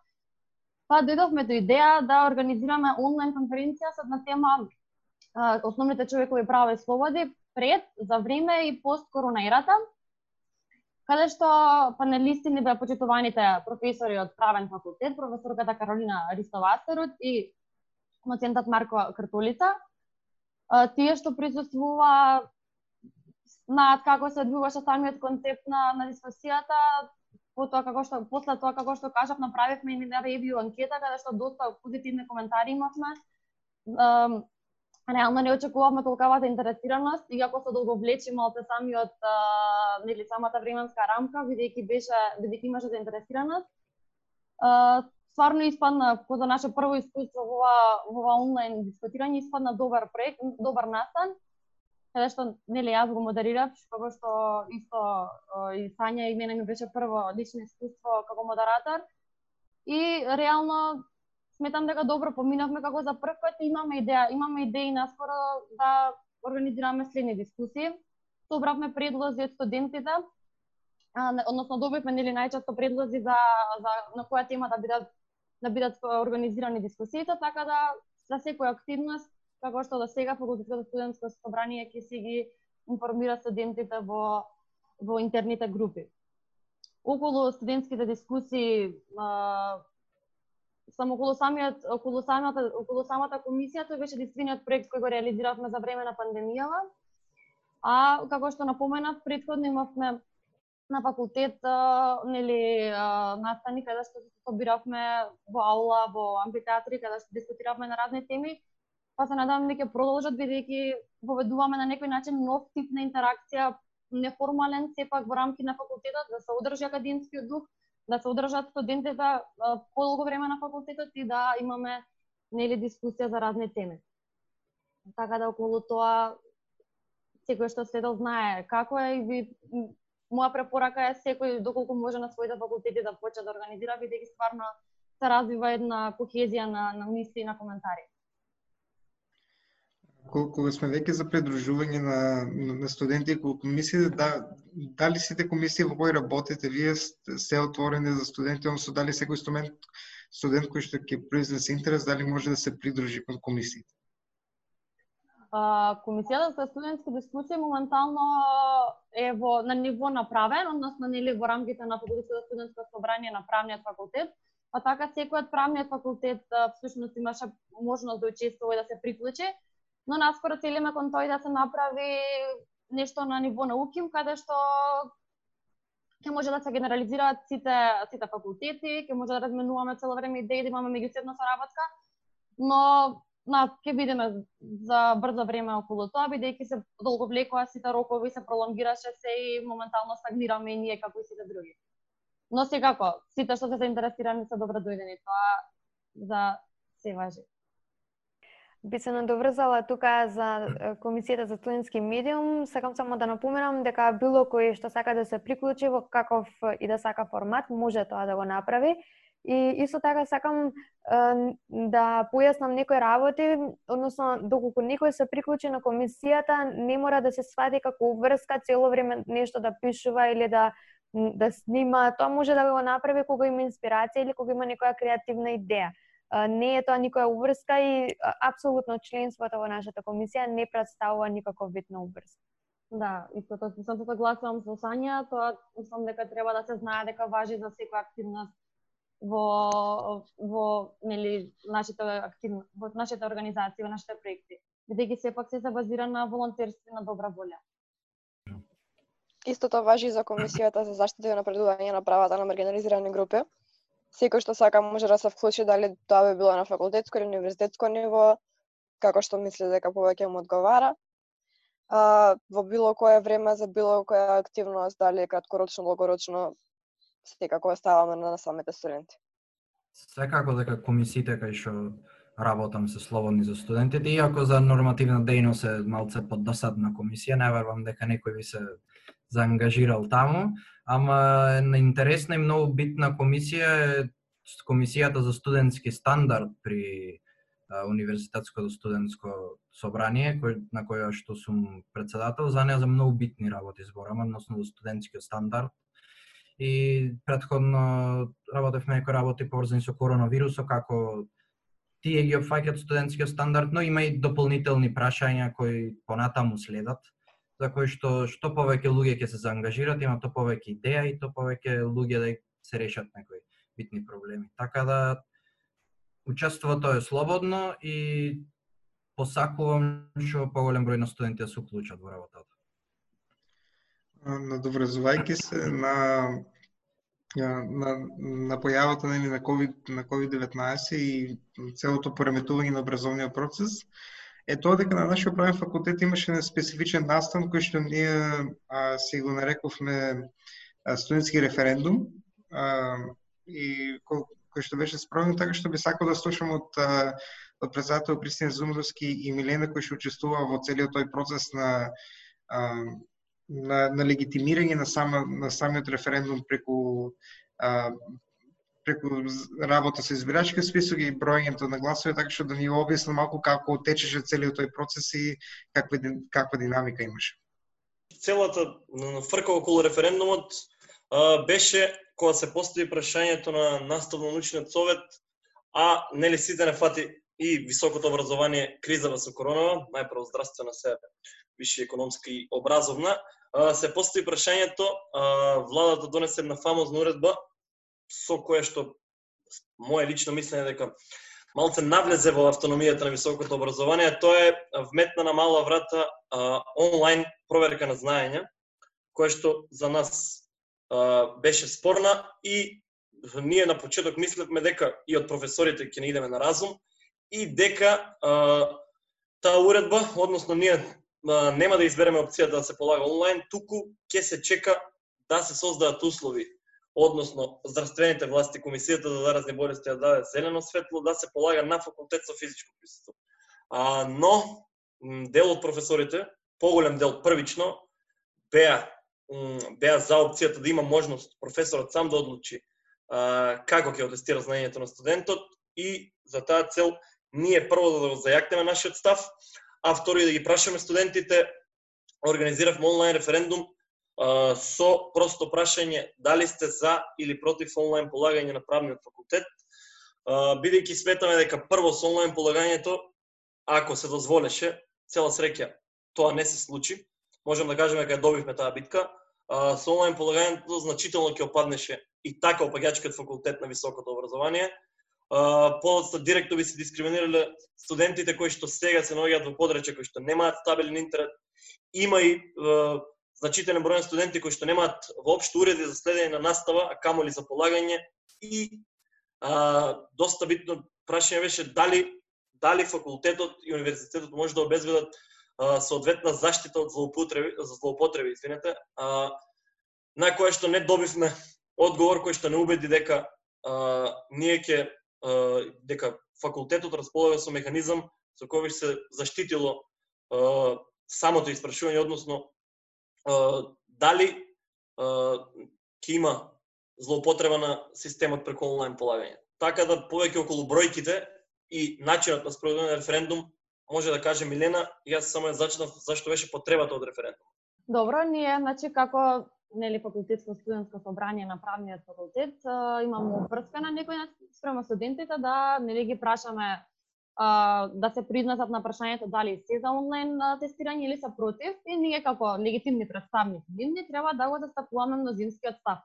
Па дојдовме до идеја да организираме онлайн конференција со на тема основните човекови права и слободи пред, за време и пост коронаирата, каде што панелисти ни беа почитуваните професори од правен факултет, професорката Каролина Ристовасерот и доцентот Марко Картулица. Тие што присуствува знаат како се одвиваше самиот концепт на, на дискусијата, потоа како што после тоа како што кажав направивме и на ревју анкета каде што доста позитивни коментари имавме. Реално не очекувавме толкавата интересираност, иако се долго влечи малце самиот а, нели самата временска рамка, бидејќи беше бидејќи имаше заинтересираност. Uh, стварно испадна како за наше прво искуство во ова, во ова онлайн дискутирање испадна добар проект, добар настан каде што нели јас го модерирав, како што исто и Сања и мене ми беше прво лично искуство како модератор. И реално сметам дека добро поминавме како за прв пат имаме идеја, имаме идеи наскоро да организираме следни дискусии. Собравме предлози од студентите, а, односно добивме нели најчесто предлози за, за на која тема да бидат да бидат организирани дискусиите, така да за секоја активност како што до сега факултетското студентско собрание ќе си ги информира студентите во во интерните групи. Околу студентските дискусии а, само околу самиот околу самата околу самата комисија тој беше единствениот проект кој го реализиравме за време на пандемијава. А како што напоменав претходно имавме на факултет нели настани каде што се собиравме во аула, во амфитеатри, каде што дискутиравме на разни теми па се надевам дека продолжат бидејќи поведуваме на некој начин нов тип на интеракција неформален сепак во рамки на факултетот, да се одржи академскиот дух, да се одржат студентите подолго време на факултетот и да имаме нели дискусија за разни теми. Така да околу тоа секој што следел знае како е и би моја препорака е секој доколку може на своите факултети да почне да организира бидејќи стварно се развива една кохезија на, на мисли и на коментари. Кога сме веќе за придружување на, на студенти кога комисија, да, дали сите комисии во кои работите, вие се отворени за студенти, односно дали секој студент, студент кој што ќе произнесе интерес, дали може да се придружи кон комисиите? комисијата за студентски дискусии моментално е во на ниво направен, односно нели во рамките на факултетот за студентско собрание на правниот факултет, а така секој од правниот факултет всушност имаше можност да учествува и да се приклучи, но наскоро целиме кон тој да се направи нешто на ниво науки, каде што ќе може да се генерализираат сите сите факултети, ќе може да разменуваме цело време идеи, да имаме меѓусебна соработка, но на ќе видиме за брзо време околу тоа, бидејќи се долго влекоа сите рокови, се пролонгираше се и моментално стагнираме и ние како и сите други. Но секако, сите што се заинтересирани се добро дојдени, тоа за се важи. Би се надоврзала тука за Комисијата за студентски медиум. Сакам само да напоменам дека било кој што сака да се приклучи во каков и да сака формат, може тоа да го направи. И исто така сакам да појаснам некои работи, односно доколку некој се приклучи на комисијата, не мора да се свади како врска цело време нешто да пишува или да да снима, тоа може да го направи кога има инспирација или кога има некоја креативна идеја. Не е тоа никоја уврска и апсолутно членството во нашата комисија не представува никаков вид на уврска. Да, и тоа сум се согласувам со Сања, тоа мислам дека треба да се знае дека важи за секоја активност во во нели нашите активно во нашите организации, во нашите проекти, бидејќи сепак се се базира на волонтерство и на добра волја. Истото важи за Комисијата за заштита и напредување на правата на маргинализирани групи. Секој што сака може да се вклучи дали тоа би било на факултетско или универзитетско ниво, како што мисли дека повеќе му одговара. А, во било кое време за било која активност, дали краткорочно, долгорочно, секако оставаме на самите студенти. Секако дека комисиите кај што работам се слободни за студентите, иако за нормативна дејност е малце поддосадна комисија, не верувам дека некој би се заангажирал таму, ама на интересна и многу битна комисија е комисијата за студентски стандард при универзитетското студентско собрание, кој, на која што сум председател, за неа за многу битни работи зборам, односно за студентскиот стандард. И предходно работевме некои работи поврзани со коронавирусот, како тие ги опфаќаат студентскиот стандард, но има и дополнителни прашања кои понатаму следат, за кој што што повеќе луѓе ќе се заангажираат, има то повеќе идеја и то повеќе луѓе да се решат некои битни проблеми. Така да учеството е слободно и посакувам што поголем број на студенти да се уклучат во работата надоврзувајќи се на на, на појавата нели, на COVID, на COVID-19 и целото пореметување на образовниот процес, е тоа дека на нашиот правен факултет имаше на специфичен настан кој што ние а, си го нарековме студентски референдум а, и кој, кој што беше спровен така што би сакал да слушам од од председател Кристијан Зумровски и Милена кој што учествува во целиот тој процес на на, на легитимирање на, сама, на самиот референдум преку а, преку работа со избирачки список и броењето на гласови, така што да ни објасни малку како течеше целиот тој процес и каква, каква динамика имаше. Целата фрка околу референдумот а, беше кога се постави прашањето на наставно-научниот совет, а нели сите не фати и високото образование кризава со коронава, најпрво здравствена се више економска и образовна, се постои прашањето, владата донесе на фамозна уредба со која што моје лично мислење дека малце навлезе во автономијата на високото образование, тоа е вметна на мала врата а, онлайн проверка на знаење, која што за нас а, беше спорна и ние на почеток мислевме дека и од професорите ќе не идеме на разум и дека а, таа уредба, односно ние а, нема да избереме опцијата да се полага онлайн, туку ќе се чека да се создадат услови, односно здравствените власти, комисијата за заразни болести да даде зелено светло да се полага на факултет со физичко присуство. А, но дел од професорите, поголем дел првично, беа беа за опцијата да има можност професорот сам да одлучи а, како ќе отестира знаењето на студентот и за таа цел ние прво да го зајакнеме нашиот став, а втори да ги прашаме студентите, организиравме онлайн референдум со просто прашање дали сте за или против онлайн полагање на правниот факултет, бидејќи сметаме дека прво со онлайн полагањето, ако се дозволеше, цела среќа тоа не се случи. Можам да кажеме дека добивме таа битка. Со онлайн полагањето значително ќе опаднеше и така опаѓачкиот факултет на високото образование подоцна директно би се дискриминирале студентите кои што сега се наоѓаат во подречја кои што немаат стабилен интернет. Има и значителен број на студенти кои што немаат воопшто уреди за следење на настава, а камоли за полагање и а, доста битно прашање беше дали дали факултетот и универзитетот може да обезбедат а, соодветна заштита од злоупотреби, за злоупотреби, извинете, а, на кое што не добивме одговор кој што не убеди дека а, ние ќе дека факултетот располага со механизам со кој се заштитило самото испрашување, односно дали ќе има злоупотреба на системот преку онлайн полагање. Така да повеќе околу бројките и начинот на спроведување на референдум може да каже Милена, јас само ја зачнав зашто беше потребата од референдум. Добро, ние значи како нели факултетско студентско собрание на правниот факултет имамо врска на некој спрема студентите да нели ги прашаме а, да се признасат на прашањето дали се за онлайн тестирање или се против и ние како легитимни представници нивни треба да го застапуваме мнозинскиот став.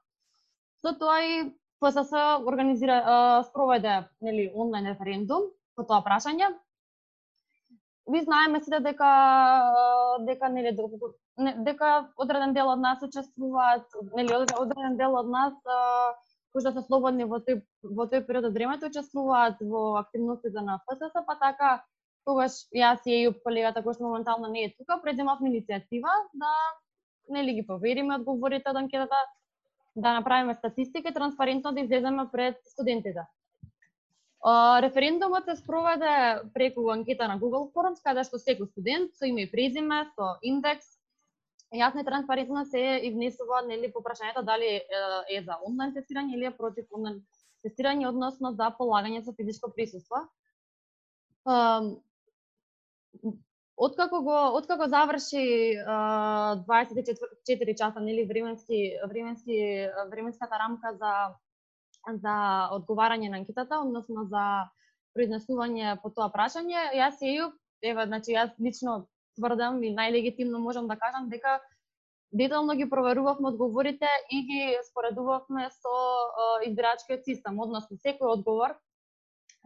Со тоа и ПСС организира а, спроведе нели онлайн референдум по тоа прашање. Ви знаеме сите дека дека нели дека одреден дел од нас учествуваат, нели одреден дел од нас кои што се слободни во тој во тој период од времето учествуваат во активностите на ФСС, па така тогаш јас и Ејуп колегата кој што моментално не е тука, преземавме иницијатива да нели ги повериме одговорите од анкетата, да направиме статистика и транспарентно да излеземе пред студентите. референдумот се спроведе преку анкета на Google Forms, каде што секој студент со име и презиме, со индекс, јасна и транспарентно се изнесува нели по прашањето дали е за онлайн тестирање или е против онлайн тестирање односно за полагање со физичко присуство. Откако го откако заврши 24 часа нели временски временски временската рамка за за одговарање на анкетата, односно за произнесување по тоа прашање, јас ја еве значи јас лично тврдам и најлегитимно можам да кажам дека детално ги проверувавме одговорите и ги споредувавме со избирачкиот систем, односно секој одговор,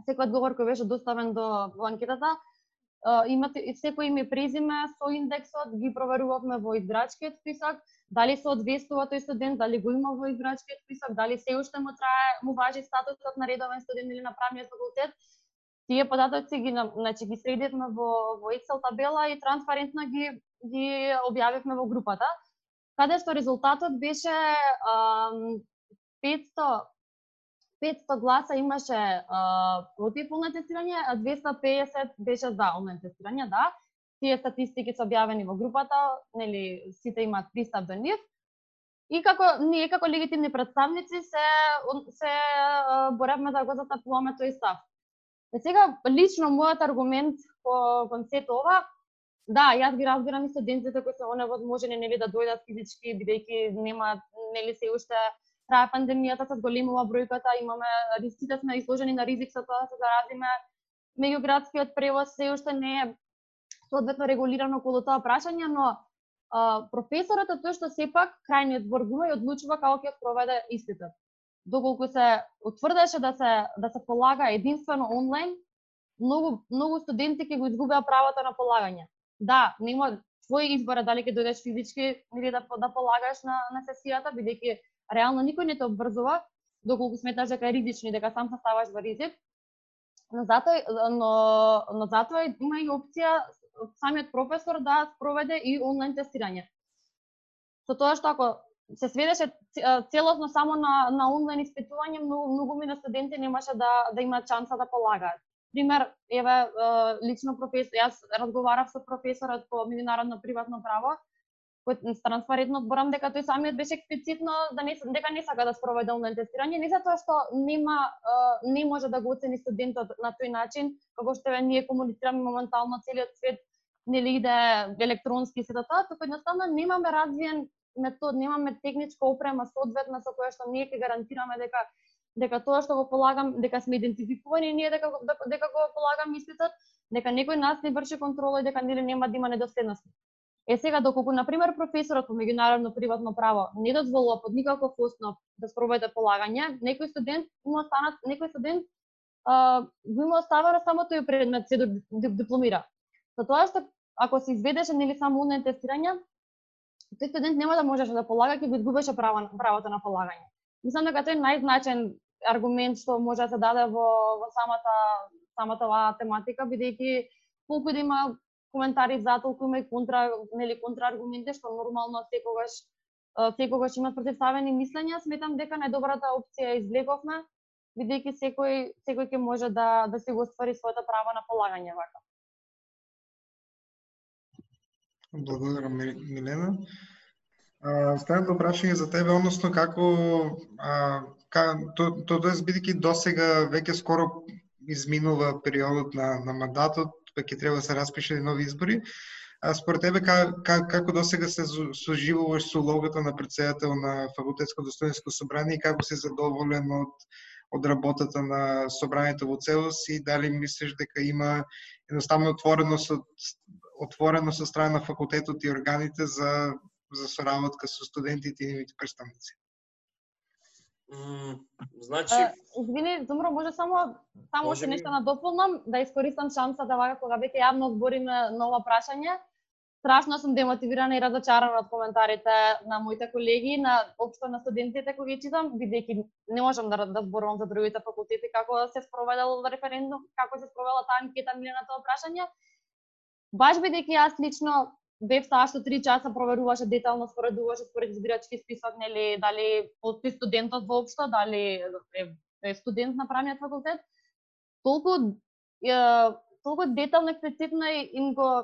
секој одговор кој беше доставен до анкетата, имате секој име презиме со индексот, ги проверувавме во избирачкиот список, дали се одвестува тој студент, дали го има во избирачкиот список, дали се уште му трае, му важи статусот на редовен студент или на правниот факултет, тие податоци ги значи ги средивме во во Excel табела и транспарентно ги ги објавивме во групата. Каде што резултатот беше а, 500 500 гласа имаше а, против онлайн тестирање, а 250 беше за онлайн тестирање, да. Тие статистики се објавени во групата, нели сите имаат пристап до нив. И како ние како легитимни представници се се боравме да го затапуваме тој став. Е сега, лично мојот аргумент по кон сето ова, да, јас ги разбирам и студентите кои се оневозможени нели да дојдат физички бидејќи нема нели се уште трае пандемијата се зголемува бројката, имаме рисците сме изложени на ризик со тоа да се заразиме. Меѓуградскиот превоз се уште не е соодветно регулирано околу тоа прашање, но а, професорот е тој што сепак крајниот збор и одлучува како ќе проведе испитот доколку се утврдеше да се да се полага единствено онлайн, многу многу студенти ќе го изгубеа правото на полагање. Да, нема твој избор дали ќе дојдеш физички или да да полагаш на на сесијата, бидејќи реално никој не те обврзува доколку сметаш дека е ризично и дека сам се ставаш во ризик. Но затоа но но затоа има и опција самиот професор да спроведе и онлайн тестирање. Со тоа што ако се сведеше целосно само на, на онлайн испитување, многу, многу мина студенти немаше да, да имаат шанса да полагаат. Пример, еве, лично професор, јас разговарав со професорот по меѓународно приватно право, кој транспарентно зборам дека тој самиот беше експлицитно да не дека не сака да спроведе онлайн тестирање, не затоа што нема не може да го оцени студентот на тој начин, како што ве ние комуницираме моментално целиот свет нели иде електронски се тоа, туку едноставно немаме развиен метод, немаме техничка опрема соодветна со која што ние ќе гарантираме дека дека тоа што го полагам, дека сме идентификувани ние дека дека го полагам испитот, дека некој нас не врши контрола и дека нели нема да има недоследности. Е сега доколку на пример професорот по меѓународно приватно право не дозволува под никаков основ да спроведе полагање, некој студент има останат некој студент а, го има оставено само тој предмет се дипломира. За тоа што ако се изведеше нели само онлайн тестирање, тој студент нема да можеше да полага, ќе го изгубеше право, правото на полагање. Мислам дека тој е најзначен аргумент што може да се даде во, во самата самата оваа тематика, бидејќи колку да има коментари за толку има и контра, нели контрааргументи што нормално секогаш секогаш имат противставени мислења, сметам дека најдобрата опција извлековме, бидејќи секој секој ќе може да да се го оствари своето право на полагање вака. Благодарам Милена. Следното да прашање за тебе, односно како а, ка, то, то, тоа бидејќи досега веќе скоро изминува периодот на, на мандатот, па ќе треба да се распишат нови избори. А според тебе ка, ка, како досега се соживуваш со улогата на председател на факултетско достоинско собрание и како си задоволен од од работата на собранието во целост и дали мислиш дека има едноставно отвореност од отворено со страна на факултетот и органите за за соработка со студентите и нивните представници? значи... извини, Зумро, може само само може нешто да надополнам, да искористам шансата вака кога веќе јавно збориме ново прашање. Страшно сум демотивирана и разочарана од коментарите на моите колеги, на општо на студентите кои ги читам, бидејќи не можам да, да зборувам за другите факултети како се спроведел референдум, како се спровела таа анкета на тоа прашање. Баш бидејќи јас лично бев таа што три часа проверуваше детално, споредуваше според избирачки список, нели, дали постои студентот воопшто, дали е, е студент на правниот факултет. Толку е, толку детално експлицитно им го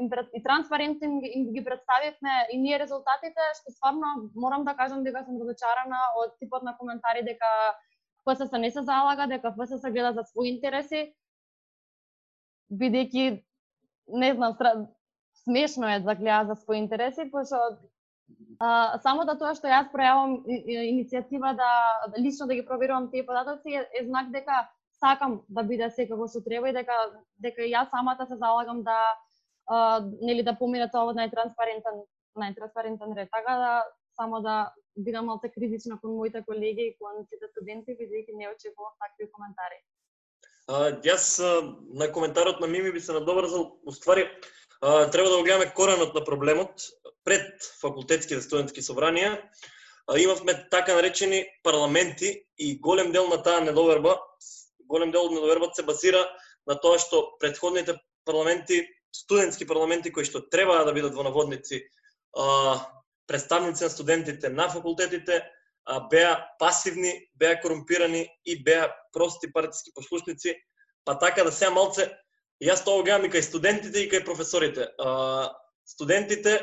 им, и транспарентно им, им ги представивме и ние резултатите што стварно морам да кажам дека сум разочарана од типот на коментари дека ФСС не се залага, дека ФСС гледа за своји интереси, бидејќи не знам, смешно е да гледа за своји интереси, пошто а, само да тоа што јас пројавам иницијатива да лично да ги проверувам тие податоци е, е знак дека сакам да биде секако што треба и дека дека јас самата се залагам да а, нели да помине тоа во најтранспарентен најтранспарентен ред. Така да само да бидам малце критична кон моите колеги и кон сите студенти бидејќи не очекував такви коментари. А, јас на коментарот на Мими би се надобрзал, уствари, треба да го гледаме коренот на проблемот пред факултетските студентски собранија. Имавме така наречени парламенти и голем дел на таа недоверба, голем дел од недовербата се базира на тоа што предходните парламенти, студентски парламенти кои што треба да бидат во наводници, представници на студентите на факултетите, беа пасивни, беа корумпирани и беа прости партиски послушници, па така да се малце јас тоа гледам и кај студентите и кај професорите. А, студентите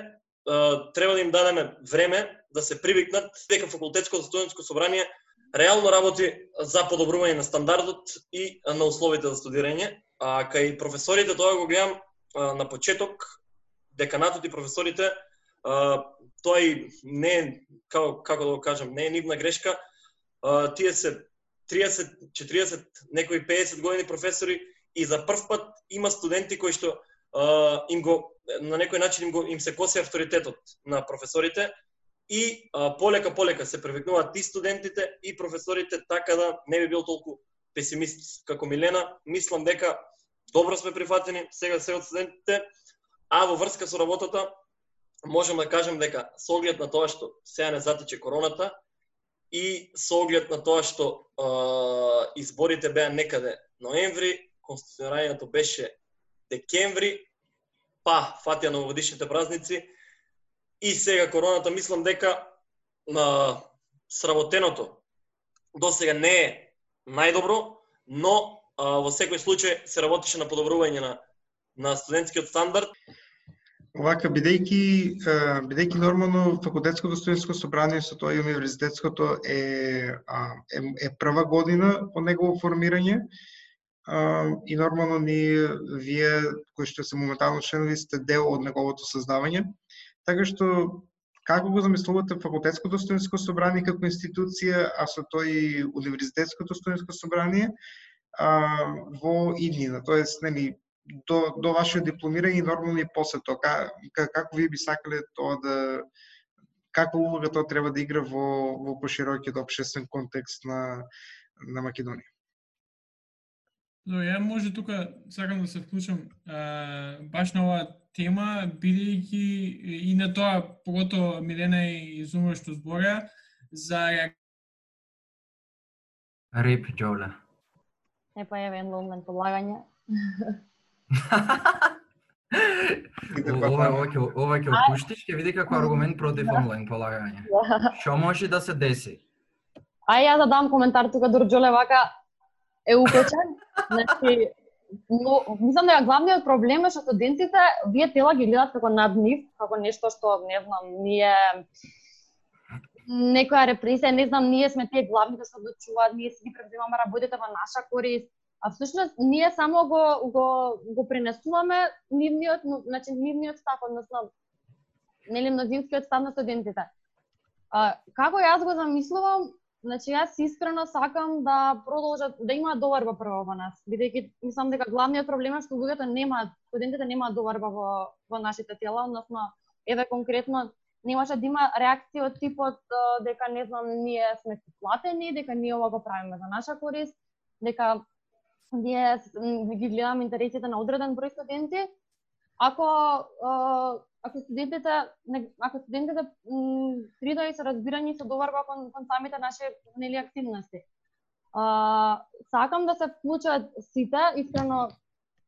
а, треба да им дадеме време да се привикнат дека факултетското студентско собрание реално работи за подобрување на стандардот и на условите за студирање. А кај професорите тоа го гледам а, на почеток, деканатот и професорите, а, тоа и не е, како, како да го кажам, не е нивна грешка. А, тие се 30, 40, некои 50 години професори и за прв пат има студенти кои што а, им го на некој начин им го им се коси авторитетот на професорите и а, полека полека се привикнуваат и студентите и професорите така да не би бил толку песимист како Милена. Мислам дека добро сме прифатени сега се од студентите, а во врска со работата можем да кажем дека со оглед на тоа што сега не затече короната и со оглед на тоа што а, изборите беа некаде ноември, конституирањето беше декември, па фатија новогодишните празници и сега короната, мислам дека на сработеното до сега не е најдобро, но а, во секој случај се работеше на подобрување на на студентскиот стандард. Овака, бидејќи, бидејќи нормално факултетското студентско собрание со тоа и универзитетското е, е, е прва година по негово формирање, и нормално ние, вие, кои што се моментално членови, сте дел од неговото создавање. Така што, како го замислувате факултетското студентско собрание како институција, а со тој и универзитетското студентско собрание, а, во иднина, тоест, нели, до, до вашето дипломирање и нормално и после тоа. Как, како вие би сакале тоа да каква улога тоа треба да игра во во поширокиот општествен контекст на на Македонија? Но ја може тука сакам да се вклучам а, баш на оваа тема, бидејќи и на тоа, погото Милена и Зума што зборя, за Рип, Джоле. Не па е момент подлагање. Ова ова ќе ова ќе опуштиш, ќе види како аргумент против онлайн полагање. Што може да се деси? Ај ја да дам коментар тука Дурџоле вака е упечен. Значи, но мислам дека главниот проблем е што студентите вие тела ги гледат како над нив, како нешто што не знам, ние некоја репресија, не знам, ние сме тие главни да се одлучуваат, ние си ги преземаме работите во наша корист А всушност ние само го го го пренесуваме нивниот, значи нивниот став, односно нели мнозинскиот став на студентите. А, како јас го замислувам, значи јас искрено сакам да продолжат да има доварба прво во нас, бидејќи мислам дека главниот проблем е што луѓето немаат, студентите немаат доварба во во нашите тела, односно еве конкретно немаше да има реакција од типот дека не знам ние сме платени, дека ние ова го правиме за наша корист, дека ние ги гледаме интересите на одреден број студенти, ако ако студентите ако студентите придои со се разбирање со доварба кон, кон самите наши нели активности. А, сакам да се вклучат сите, искрено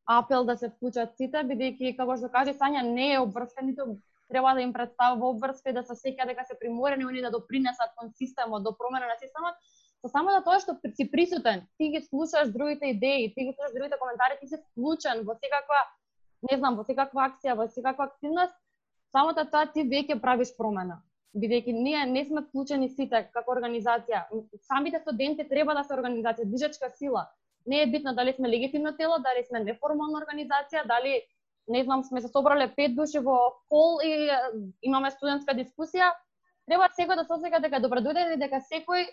апел да се вклучат сите, бидејќи како што каже Сања не е обврска, ниту треба да им представува обврска и да се сеќа дека се приморени они да допринесат кон системот, до промена на системот, со само за тоа што си присутен, ти ги слушаш другите идеи, ти ги слушаш другите коментари, ти си вклучен во секаква, не знам, во секаква акција, во секаква активност, само тоа ти веќе правиш промена. Бидејќи ние не сме вклучени сите како организација. Самите студенти треба да се организација, движечка сила. Не е битно дали сме легитимно тело, дали сме неформална организација, дали не знам, сме се собрале пет души во кол и имаме студентска дискусија, треба секој да се осеќа дека добро и дека секој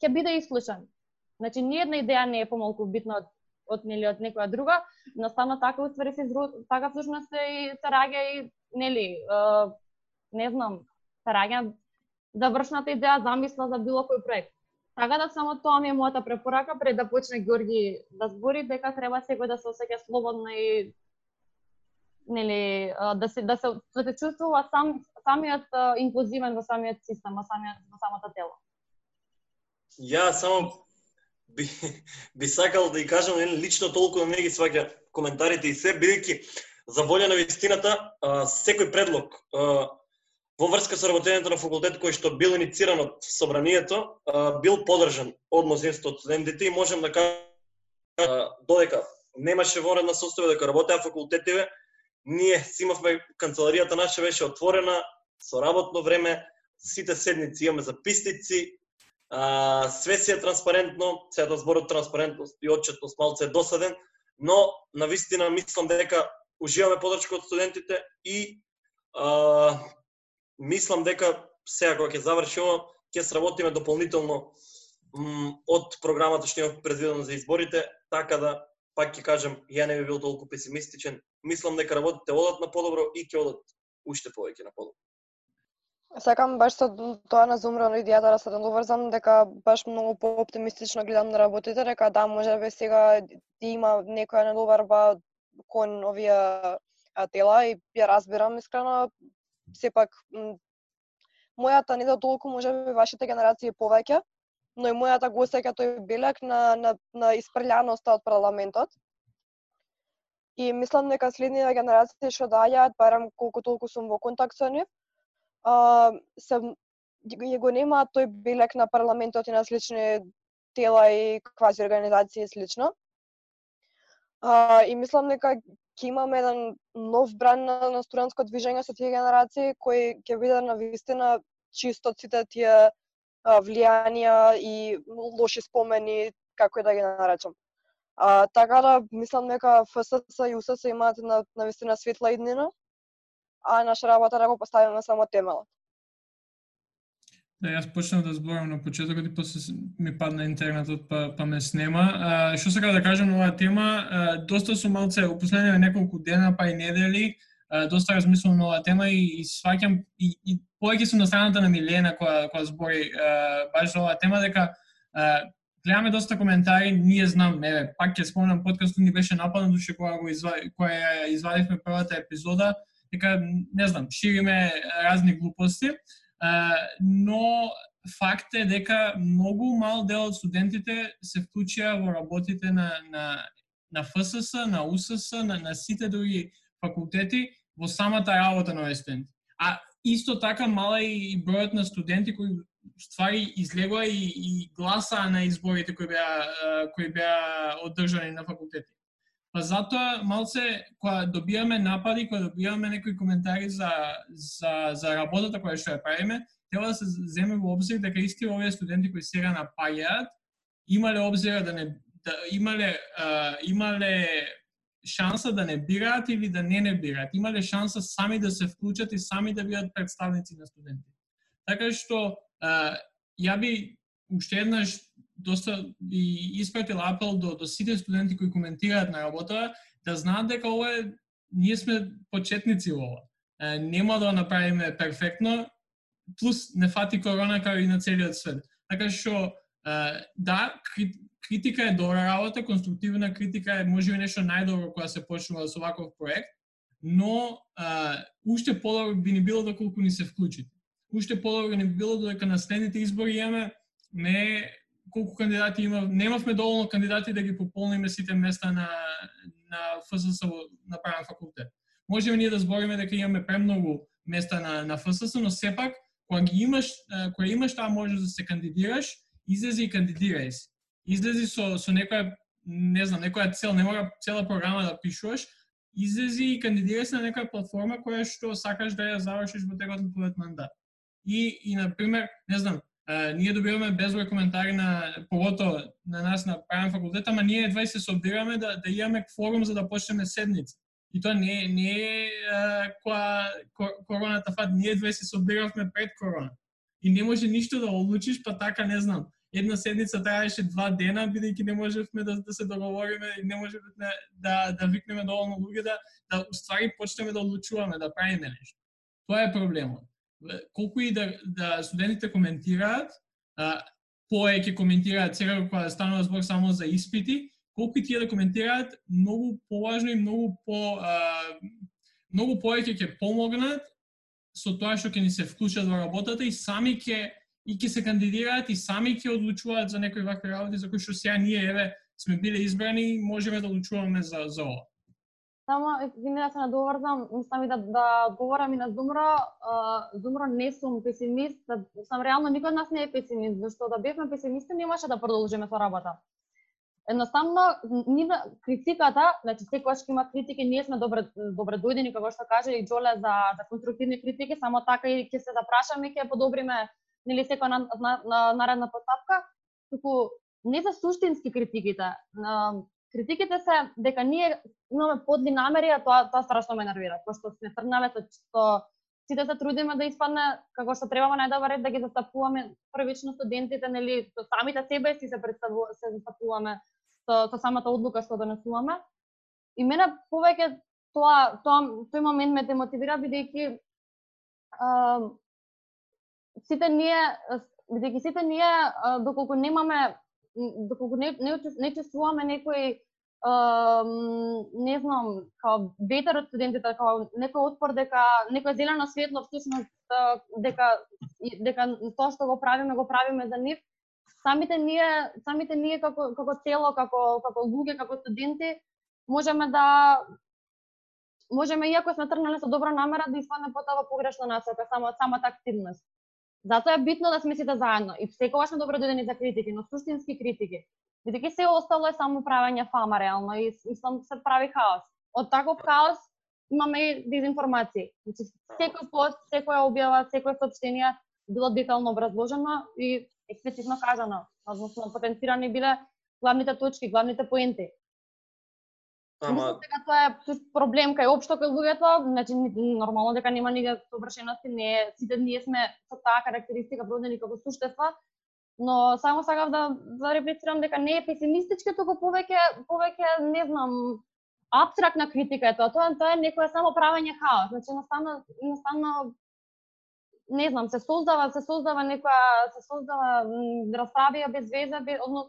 ќе биде ислушан. Значи, ни една идеја не е помалку битна од од нели од некоја друга, наставно така уствари се така всушност се и се раѓа и нели е, не знам, се раѓа завршната идеја, замисла за било кој проект. Така да само тоа ми е мојата препорака пред да почне Георги да збори дека треба секој да се осеќа слободно и нели да се да се да се чувствува сам самиот инклузивен во самиот систем, во самиот во самата тело. Ја само би, би сакал да ја кажам, лично толку да не ги сваќа коментарите и се, бидејќи за волја на вистината, секој предлог во врска со работењето на факултет кој што бил иницииран од собранието, бил подржан од мнозинството од студентите и можем да кажам додека немаше воредна состојба дека работеа факултетиве, ние си имавме канцеларијата наша беше отворена со работно време, сите седници имаме записници, А, све си е транспарентно, сега да зборот транспарентност и отчетност малце е досаден, но на вистина мислам дека уживаме подршка од студентите и а, мислам дека сега кога ќе заврши ова, ќе сработиме дополнително од програмата што имам предвидено за изборите, така да пак ќе кажам, ја не би бил толку песимистичен. Мислам дека работите одат на подобро и ќе одат уште повеќе на подобро. Сакам баш со тоа на Зумрано идеја да се доврзам дека баш многу пооптимистично гледам на работите, дека да може би сега има некоја недоварба кон овие тела и ја разбирам искрено сепак мојата не да толку може би вашите генерации повеќе, но и мојата го осеќа тој белек на, на, на испрљаноста од парламентот. И мислам дека следните генерации што доаѓаат, барам колку толку сум во контакт со нив, а, се ја го нема тој белек на парламентот и на слични тела и квази организации и слично. А, и мислам дека ќе имаме еден нов бран на, на студентско движење со тие генерации кои ќе биде на вистина чисто од сите тие влијанија и лоши спомени, како и да ги наречам. А, така да мислам дека ФСС и УСС имаат на, на вистина светла иднина, а наша работа да го поставиме само темелот. Да, јас почнав да зборам на почетокот и после ми падна интернетот па, па ме снема. А, што сега да кажам на оваа тема, а, доста сум малце, у последниве неколку дена па и недели, а, доста размислувам на оваа тема и, и сваќам, и, и повеќе сум на страната на Милена која, која збори а, баш за оваа тема, дека а, гледаме доста коментари, ние знам, еве, пак ќе спомнам подкастот ни беше нападнат уште кога го извади, кога извадивме првата епизода, дека не знам, шириме разни глупости но факт е дека многу мал дел од студентите се вклучија во работите на, на, на ФСС, на УСС, на, на сите други факултети во самата работа на студенти. А исто така мала и бројот на студенти кои ствари излегува и, и гласа на изборите кои беа кои беа одржани на факултети. Па затоа малце кога добиваме напади, кога добиваме некои коментари за за за работата која што ја правиме, треба да се земе во обзир дека исти овие студенти кои сега напаѓаат имале обзира да не да имале а, имале шанса да не бираат или да не не бираат. Имале шанса сами да се вклучат и сами да бидат представници на студенти. Така што а, ја би уште еднаш доста и испратил апел до, до сите студенти кои коментираат на работа да знаат дека ова е ние сме почетници во ова. Е, нема да направиме перфектно, плюс не фати корона како и на целиот свет. Така што да, критика е добра работа, конструктивна критика е можеби нешто најдобро кога се почнува со ваков проект, но а, уште подобро би ни било доколку ни се вклучите. Уште подобро ни би било додека на следните избори имаме не колку кандидати има, немавме доволно кандидати да ги пополниме сите места на на ФСС на правен факултет. Можеме ние да збориме дека имаме премногу места на на ФСС, но сепак кога ги имаш, кога имаш таа можност да се кандидираш, излези и кандидирај се. Излези со со некоја не знам, некоја цел, не мора цела програма да пишуваш, излези и кандидирај се на некоја платформа која што сакаш да ја завршиш во текот на твојот мандат. И и на пример, не знам, ние добиваме безброј коментари на погото на нас на правен факултет, ама ние едва се собираме да да имаме форум за да почнеме седница. И тоа не не е која короната фат, ние едва се собиравме пред корона. И не може ништо да одлучиш, па така не знам. Една седница траеше два дена, бидејќи не можевме да, да се договориме и не можевме да, да, да викнеме доволно луѓе да, да уствари почнеме да одлучуваме, да правиме нешто. Тоа е проблемот колку и да, да студентите коментираат, а, повеќе коментираат сега кога да станува збор само за испити, колку и тие да коментираат, многу поважно и многу по а, многу повеќе ќе помогнат со тоа што ќе ни се вклучат во работата и сами ќе и ќе се кандидираат и сами ќе одлучуваат за некои вакви работи за кои што сега ние еве сме биле избрани и можеме да одлучуваме за за ова. Само извини да се надоврзам, мислам и да, да одговорам и на Зумро. Зумро не сум песимист, да, сам реално никој од нас не е песимист, зашто да бевме песимисти немаше да продолжиме со работа. Едноставно, нива критиката, значи секогаш има критики, ние сме добре добре дојдени како што каже и Џоле за за конструктивни критики, само така и ќе се запрашаме и ќе подобриме нели секоја на, на, на, наредна постапка, туку не за суштински критиките критиките се дека ние имаме подли намери, а тоа тоа страшно ме нервира, пошто сме тргнале со што сите се трудиме да испадне како што треба најдобар ред да ги застапуваме првично студентите, нели, со самите себе си се представу, се застапуваме со, со самата одлука што донесуваме. И мене повеќе тоа тоа тој момент ме демотивира бидејќи сите ние бидејќи сите ние доколку немаме доколку не, не, не чувствуваме некој не знам, као ветер од студентите, као некој отпор дека некој зелено светло всушност дека дека тоа што го правиме го правиме за нив. Самите ние, самите ние како како цело, како како луѓе, како студенти можеме да можеме иако сме тргнале со добра намера да испадне потоа во погрешна насока, само самата активност. Затоа е битно да сме сите заедно и секогаш сме добродојдени да за критики, но суштински критики. Бидејќи се остало е само правење фама реално и мислам се прави хаос. Од таков хаос имаме и дезинформации. Значи секој пост, секоја објава, секое сообщение било детално образложено и експлицитно кажано, односно потенцирани биле главните точки, главните поенти. Ама... Мислам дека тоа е проблем кај општо кај луѓето, значи нормално дека нема никаква совршености, не е, сите ние сме со таа карактеристика продени како суштества, но само сакав да да реплицирам дека не е песимистички, туку повеќе повеќе не знам абстрактна критика е тоа. Тоа тоа е некоја само правење хаос. Значи едноставно едноставно не знам, се создава, се создава некоја, се создава расправија без веза, без, одно,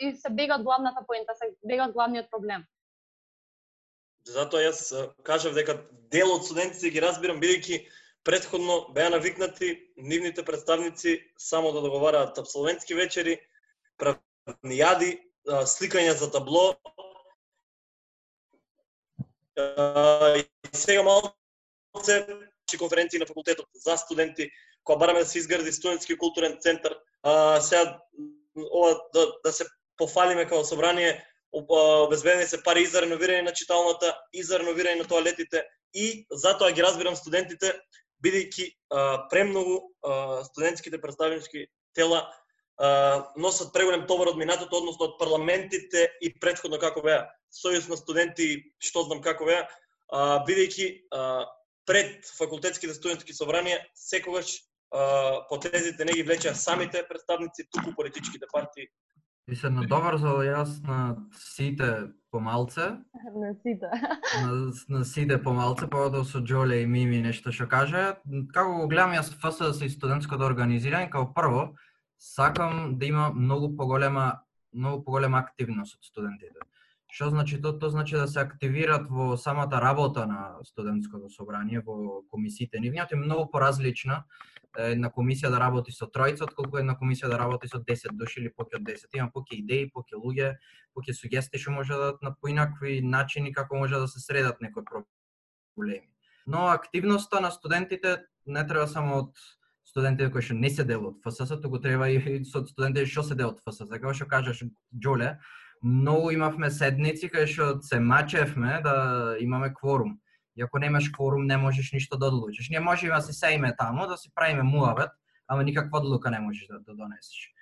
и се бега од главната поента, се бега од главниот проблем. Затоа јас кажав дека дел од студентите ги разбирам бидејќи предходно беа навикнати нивните представници само да договараат абсолвентски вечери, правнијади, сликања за табло. И сега малце конференции на факултетот за студенти, која бараме да се изгради студентски културен центар. А, сега ова да, да се пофалиме како собрание, обезбедени се пари и за реновирање на читалната, и за реновирање на тоалетите, и затоа ги разбирам студентите, бидејќи премногу студентските представнички тела а, носат преголем товар од минатото, односно од парламентите и предходно како беа Сојуз на студенти, што знам како беа, а, бидејќи пред факултетските студентски собранија секогаш потезите не ги влечеа самите представници, туку политичките партии И се надоврзал јас на сите помалце. На сите. На, на сите помалце, погода со Джоле и Мими нешто што кажа. Како го гледам јас ФСДС и студентското организирање, како прво, сакам да има многу поголема многу поголема активност од студентите. Што значи тоа? Тоа значи да се активираат во самата работа на студентското собрание, во комисиите. Нивниот е многу поразлична една комисија да работи со тројца, отколку една комисија да работи со 10 души или поќе од 10. Има поќе идеи, поќе луѓе, поќе сугестии што може да на поинакви начини како може да се средат некои проблеми. Но активноста на студентите не треба само од студентите кои што не се дел од ФСС, туку треба и со студентите што се дел од ФСС. Како така што кажаш Джоле, многу имавме седници кај што се мачевме да имаме кворум И ако немаш кворум, не можеш ништо да одлучиш. Ние можеме да се сеиме таму, да си правиме муавет, ама никаква одлука не можеш да, да донесеш.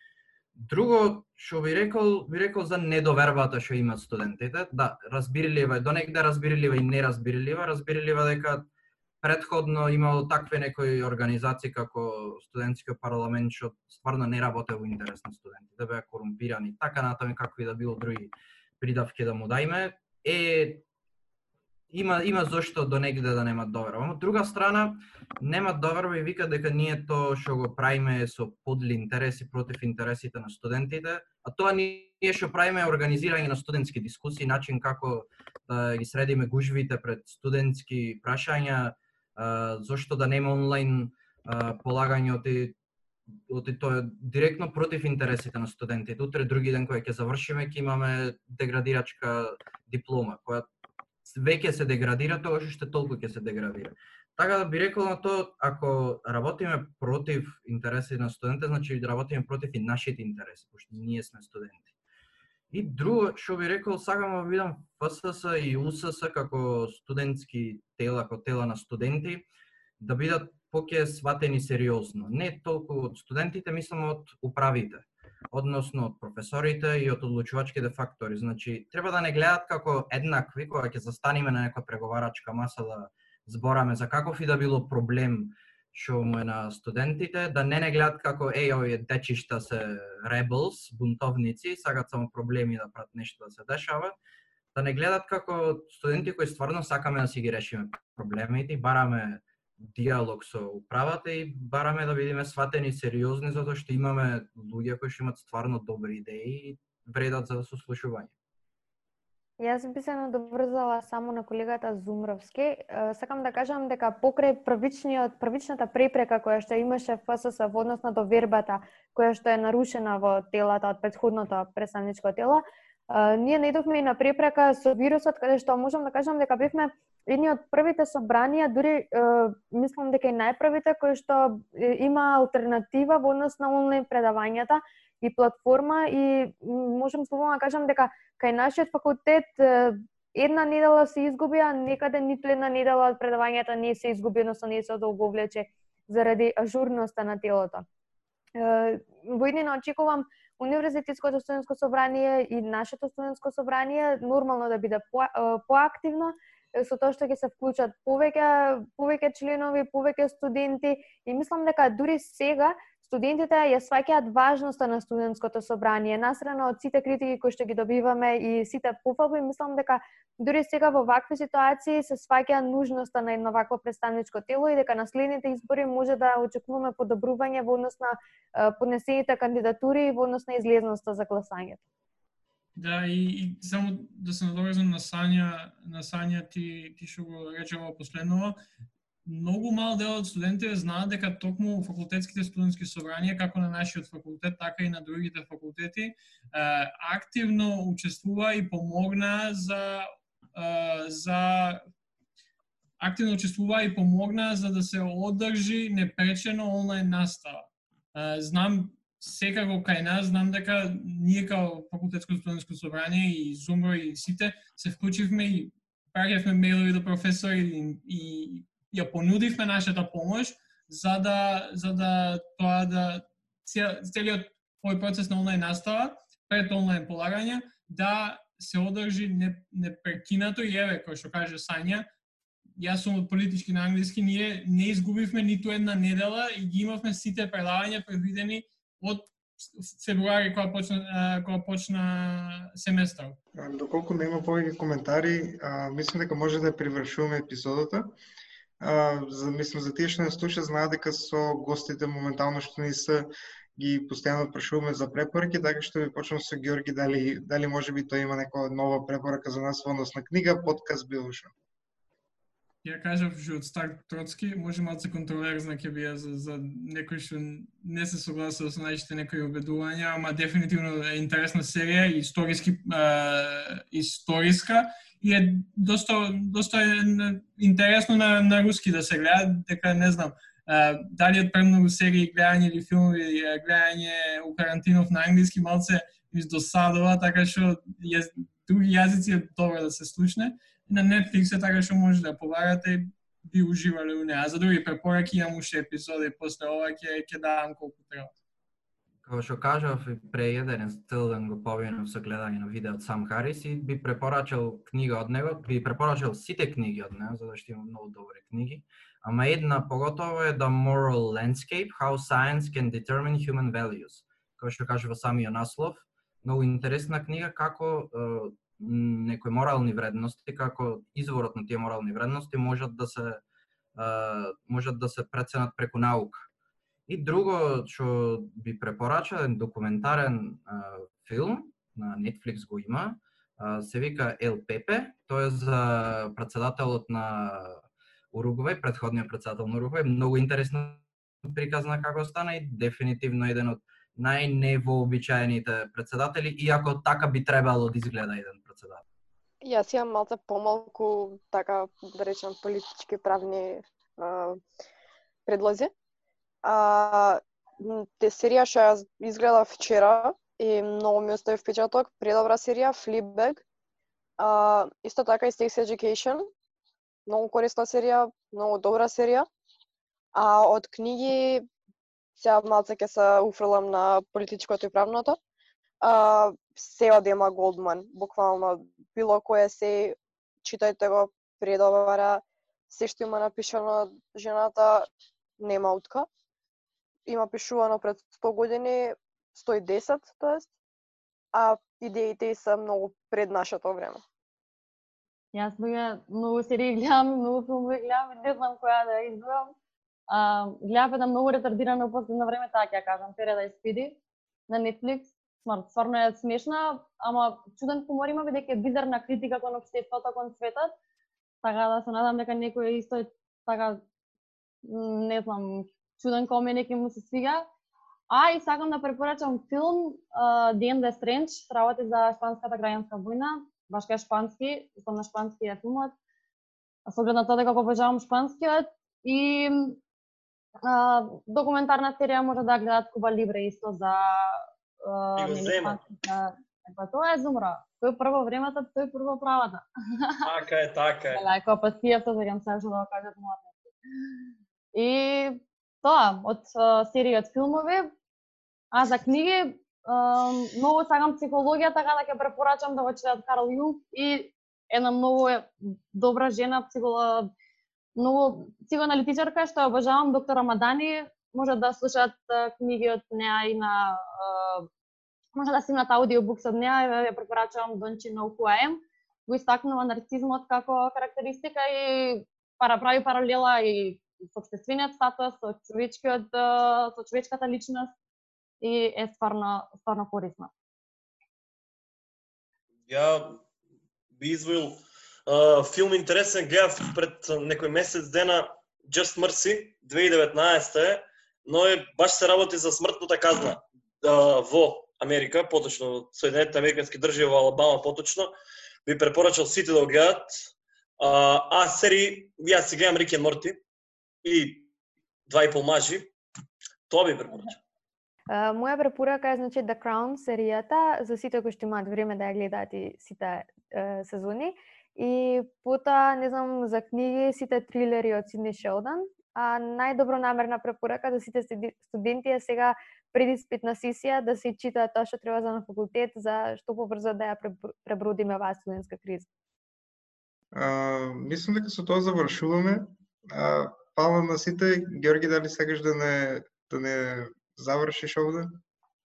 Друго што би рекол, би рекол за недовербата што имаат студентите. Да, разбирлива, е, негде разбирлива и неразбирлива. Разбирлива дека предходно имало такви некои организации како студентскиот парламент што стварно не работе во интерес на студентите, беа корумпирани, така натаму какви да било други придавки да му дајме. Е, има има зошто до негде да нема доверба. Од друга страна, нема доверба и вика дека ние тоа што го правиме со подли интереси против интересите на студентите, а тоа ние што правиме е организирање на студентски дискусии, начин како да ги средиме гужвите пред студентски прашања, зошто да нема онлайн полагање од оти тоа директно против интересите на студентите. Утре други ден кога ќе завршиме ќе имаме деградирачка диплома, која веќе се деградира, тоа што толку ќе се деградира. Така да би рекол на тоа, ако работиме против интересите на студентите, значи да работиме против и нашите интереси, пошто ние сме студенти. И друго што би рекол, сакам да видам ФСС и УСС како студентски тела, како тела на студенти, да бидат поќе сватени сериозно. Не толку од студентите, мислам од управите односно од професорите и од одлучувачките фактори. Значи, треба да не гледат како еднакви кога ќе застаниме на некоја преговарачка маса да збораме за каков и да било проблем што му е на студентите, да не не гледат како еј овие дечишта се rebels, бунтовници, сакат само проблеми да прат нешто да се дешава, да не гледат како студенти кои стварно сакаме да си ги решиме проблемите и бараме диалог со управата и бараме да бидеме сватени сериозни затоа што имаме луѓе кои што имат стварно добри идеи и вредат за сослушување. Јас би се надоврзала само на колегата Зумровски. Сакам да кажам дека покрај првичниот првичната препрека која што имаше ФСС во однос на довербата која што е нарушена во телата од претходното представничко тело, ние најдовме и на препрека со вирусот каде што можам да кажам дека бевме едни од првите собранија, дури мислам дека и најправите кои што има алтернатива во однос на онлайн предавањата и платформа и можам слободно да кажам дека кај нашиот факултет една недела се изгуби, а некаде ниту една недела од предавањата не се изгуби, односно не се одолговлече заради ажурноста на телото. Во иднина очекувам Универзитетското студентско собрание и нашето студентско собрание нормално да биде по, поактивно, со тоа што ќе се вклучат повеќе повеќе членови, повеќе студенти и мислам дека дури сега студентите ја сваќаат важноста на студентското собрание, насрано од сите критики кои што ги добиваме и сите пофалби, мислам дека дури сега во вакви ситуации се сваќа нужноста на едно вакво представничко тело и дека на следните избори може да очекуваме подобрување во однос на поднесените кандидатури и во однос на излезноста за гласањето. Да, и, и само да се надоврзам на Сања, на Сања ти, ти што го речева последново, многу мал дел од студентите знаат дека токму факултетските студентски собранија, како на нашиот факултет, така и на другите факултети, активно учествува и помогна за за активно учествува и помогна за да се одржи непречено онлайн настава. Знам секако кај нас знам дека ние као факултетско студентско собрание и Зумро и сите се вклучивме и праќавме мејлови до професори и, и ја понудивме нашата помош за да за да тоа да целиот овој процес на онлайн настава пред онлайн полагање да се одржи непрекинато и еве кој што каже Сања јас сум од политички на англиски, ние не изгубивме ниту една недела и ги имавме сите предавања предвидени од февруари кога почна кога почна семестар. Доколку нема повеќе коментари, а, мислам дека може да привршуваме епизодата. За, мислам, за тие што не слуша, знаат дека со гостите моментално што не се ги постојано прашуваме за препораки, така што ви почнам со Георги дали дали може би тој има некоја нова препорака за нас во однос на книга, подкаст било што. Ја кажав што од Троцки, може малце контроверзна ќе бија за, за некој што не се согласува со најчите некои убедувања, ама дефинитивно е интересна серија, историски, е, историска и е доста, доста е интересно на, на руски да се гледа, дека не знам, е, дали од премногу серии гледање или филмови гледање у Карантинов на англиски малце издосадува, така што е, други јазици е добро да се слушне на Netflix е така што може да полагате би уживале у неа. А за други препораки имам уште епизоди после ова ќе ќе давам колку треба. Како што кажав и пре еден стилден го повинав со гледање на видео од Сам Харис и би препорачал книга од него, би препорачал сите книги од него, затоа што има многу добри книги. Ама една поготово е The Moral Landscape, How Science Can Determine Human Values. Како што кажува самиот наслов, многу интересна книга како некои морални вредности, како изворот на тие морални вредности можат да се можат да се преценат преку наука. И друго што би препорачал е документарен филм на Netflix го има, се вика Ел Пепе, тоа е за председателот на Уругвај, предходниот председател на Уругвај, многу интересно приказна како стана и дефинитивно еден од најневообичаените председатели, иако така би требало да изгледа еден председател. Јас имам малце помалку, така да речем, политички правни а, предлози. А, те серија што јас изгледа вчера и многу ми остави впечаток, предобра серија, Fleabag. А, исто така и Sex Education, многу корисна серија, многу добра серија. А од книги сега малце ќе се уфрлам на политичкото и правното а, се од Ема Голдман, буквално било кое се читајте го предовара, се што има напишано жената нема утка. Има пишувано пред 100 години, 110, тоест, а идеите се многу пред нашето време. Јас сега многу серии гледам, многу филмови гледам, не знам која да изберам. А, гледав една многу ретардирана последно време, така ќе кажам, Paradise Speedy на Netflix смрт. Стварно е смешна, ама чуден хумор има бидејќи е бизарна критика кон општеството, кон светот. Така да се надам дека некој исто е така не знам, чуден коме неки му се свига. А и сакам да препорачам филм uh, The End Strange, работи за шпанската граѓанска војна, баш кај шпански, со на шпански е филмот. со оглед на тоа дека го обожавам шпанскиот и а, документарна серија може да гледат Куба Либре исто за И го зема. Па тоа е зумра. Тој прво времето, тој прво правата. Така е, така е. Лајко па сијата за се што да кажат младите. И тоа, од а, серија од филмови, а за книги, а, многу сакам психологија, така да ќе препорачам да го читат Карл Јунг и една многу добра жена, психолог, многу психоаналитичарка што ја обожавам, доктор Рамадани, може да слушаат книги од неа и на може да симнат аудиобукс од неа, ја препорачувам Don't You Know Who I Am. Го истакнува нарцизмот како карактеристика и пара прави паралела и со обществениот статус, со човечкиот со човечката личност и е стварно стварно корисно. Ја би извоил филм интересен, гледав пред некој месец дена Just Mercy 2019 е, но е баш се работи за смртната казна а, во Америка, поточно во Соединетите Американски држави во Алабама поточно. Би препорачал сите да го гледат. А, а сери, јас си гледам Рикен и Морти и два и пол мажи. Тоа би препорачал. Uh, Моја препорака е значи The Crown серијата за сите кои што имаат време да ја гледаат и сите uh, сезони. И потоа, не знам, за книги сите трилери од Сидни Шелдон, а најдобронамерна препорака за сите студенти е сега пред испитна сесија да се читаат тоа што треба за на факултет за што побрзо да ја пребр- пребродиме оваа студентска криза. А, мислам дека со тоа завршуваме. А, фала на сите. Георги, дали сакаш да не да не завршиш овде?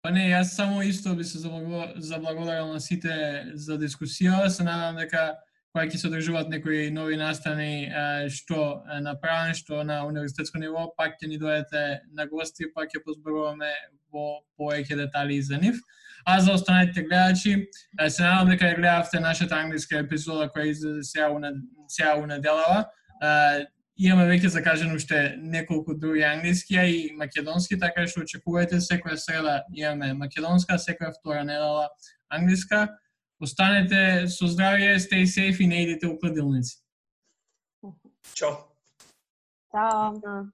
Па не, јас само исто би се заблаго- заблагодарил на сите за дискусија. Се надам дека која ќе се одржуваат некои нови настани што направен, што на универзитетско ниво, пак ќе ни дојдете на гости, пак ќе позборуваме во повеќе детали за нив. А за останатите гледачи, се надам дека ја гледавте нашата англиска епизода која излезе сега у, сега у неделава. Имаме веќе закажено уште неколку други англиски, а и македонски, така што очекувајте секоја среда имаме македонска, секоја втора недела англиска. Останете со здравје, stay safe и не идете у кладилници. Чао. Чао.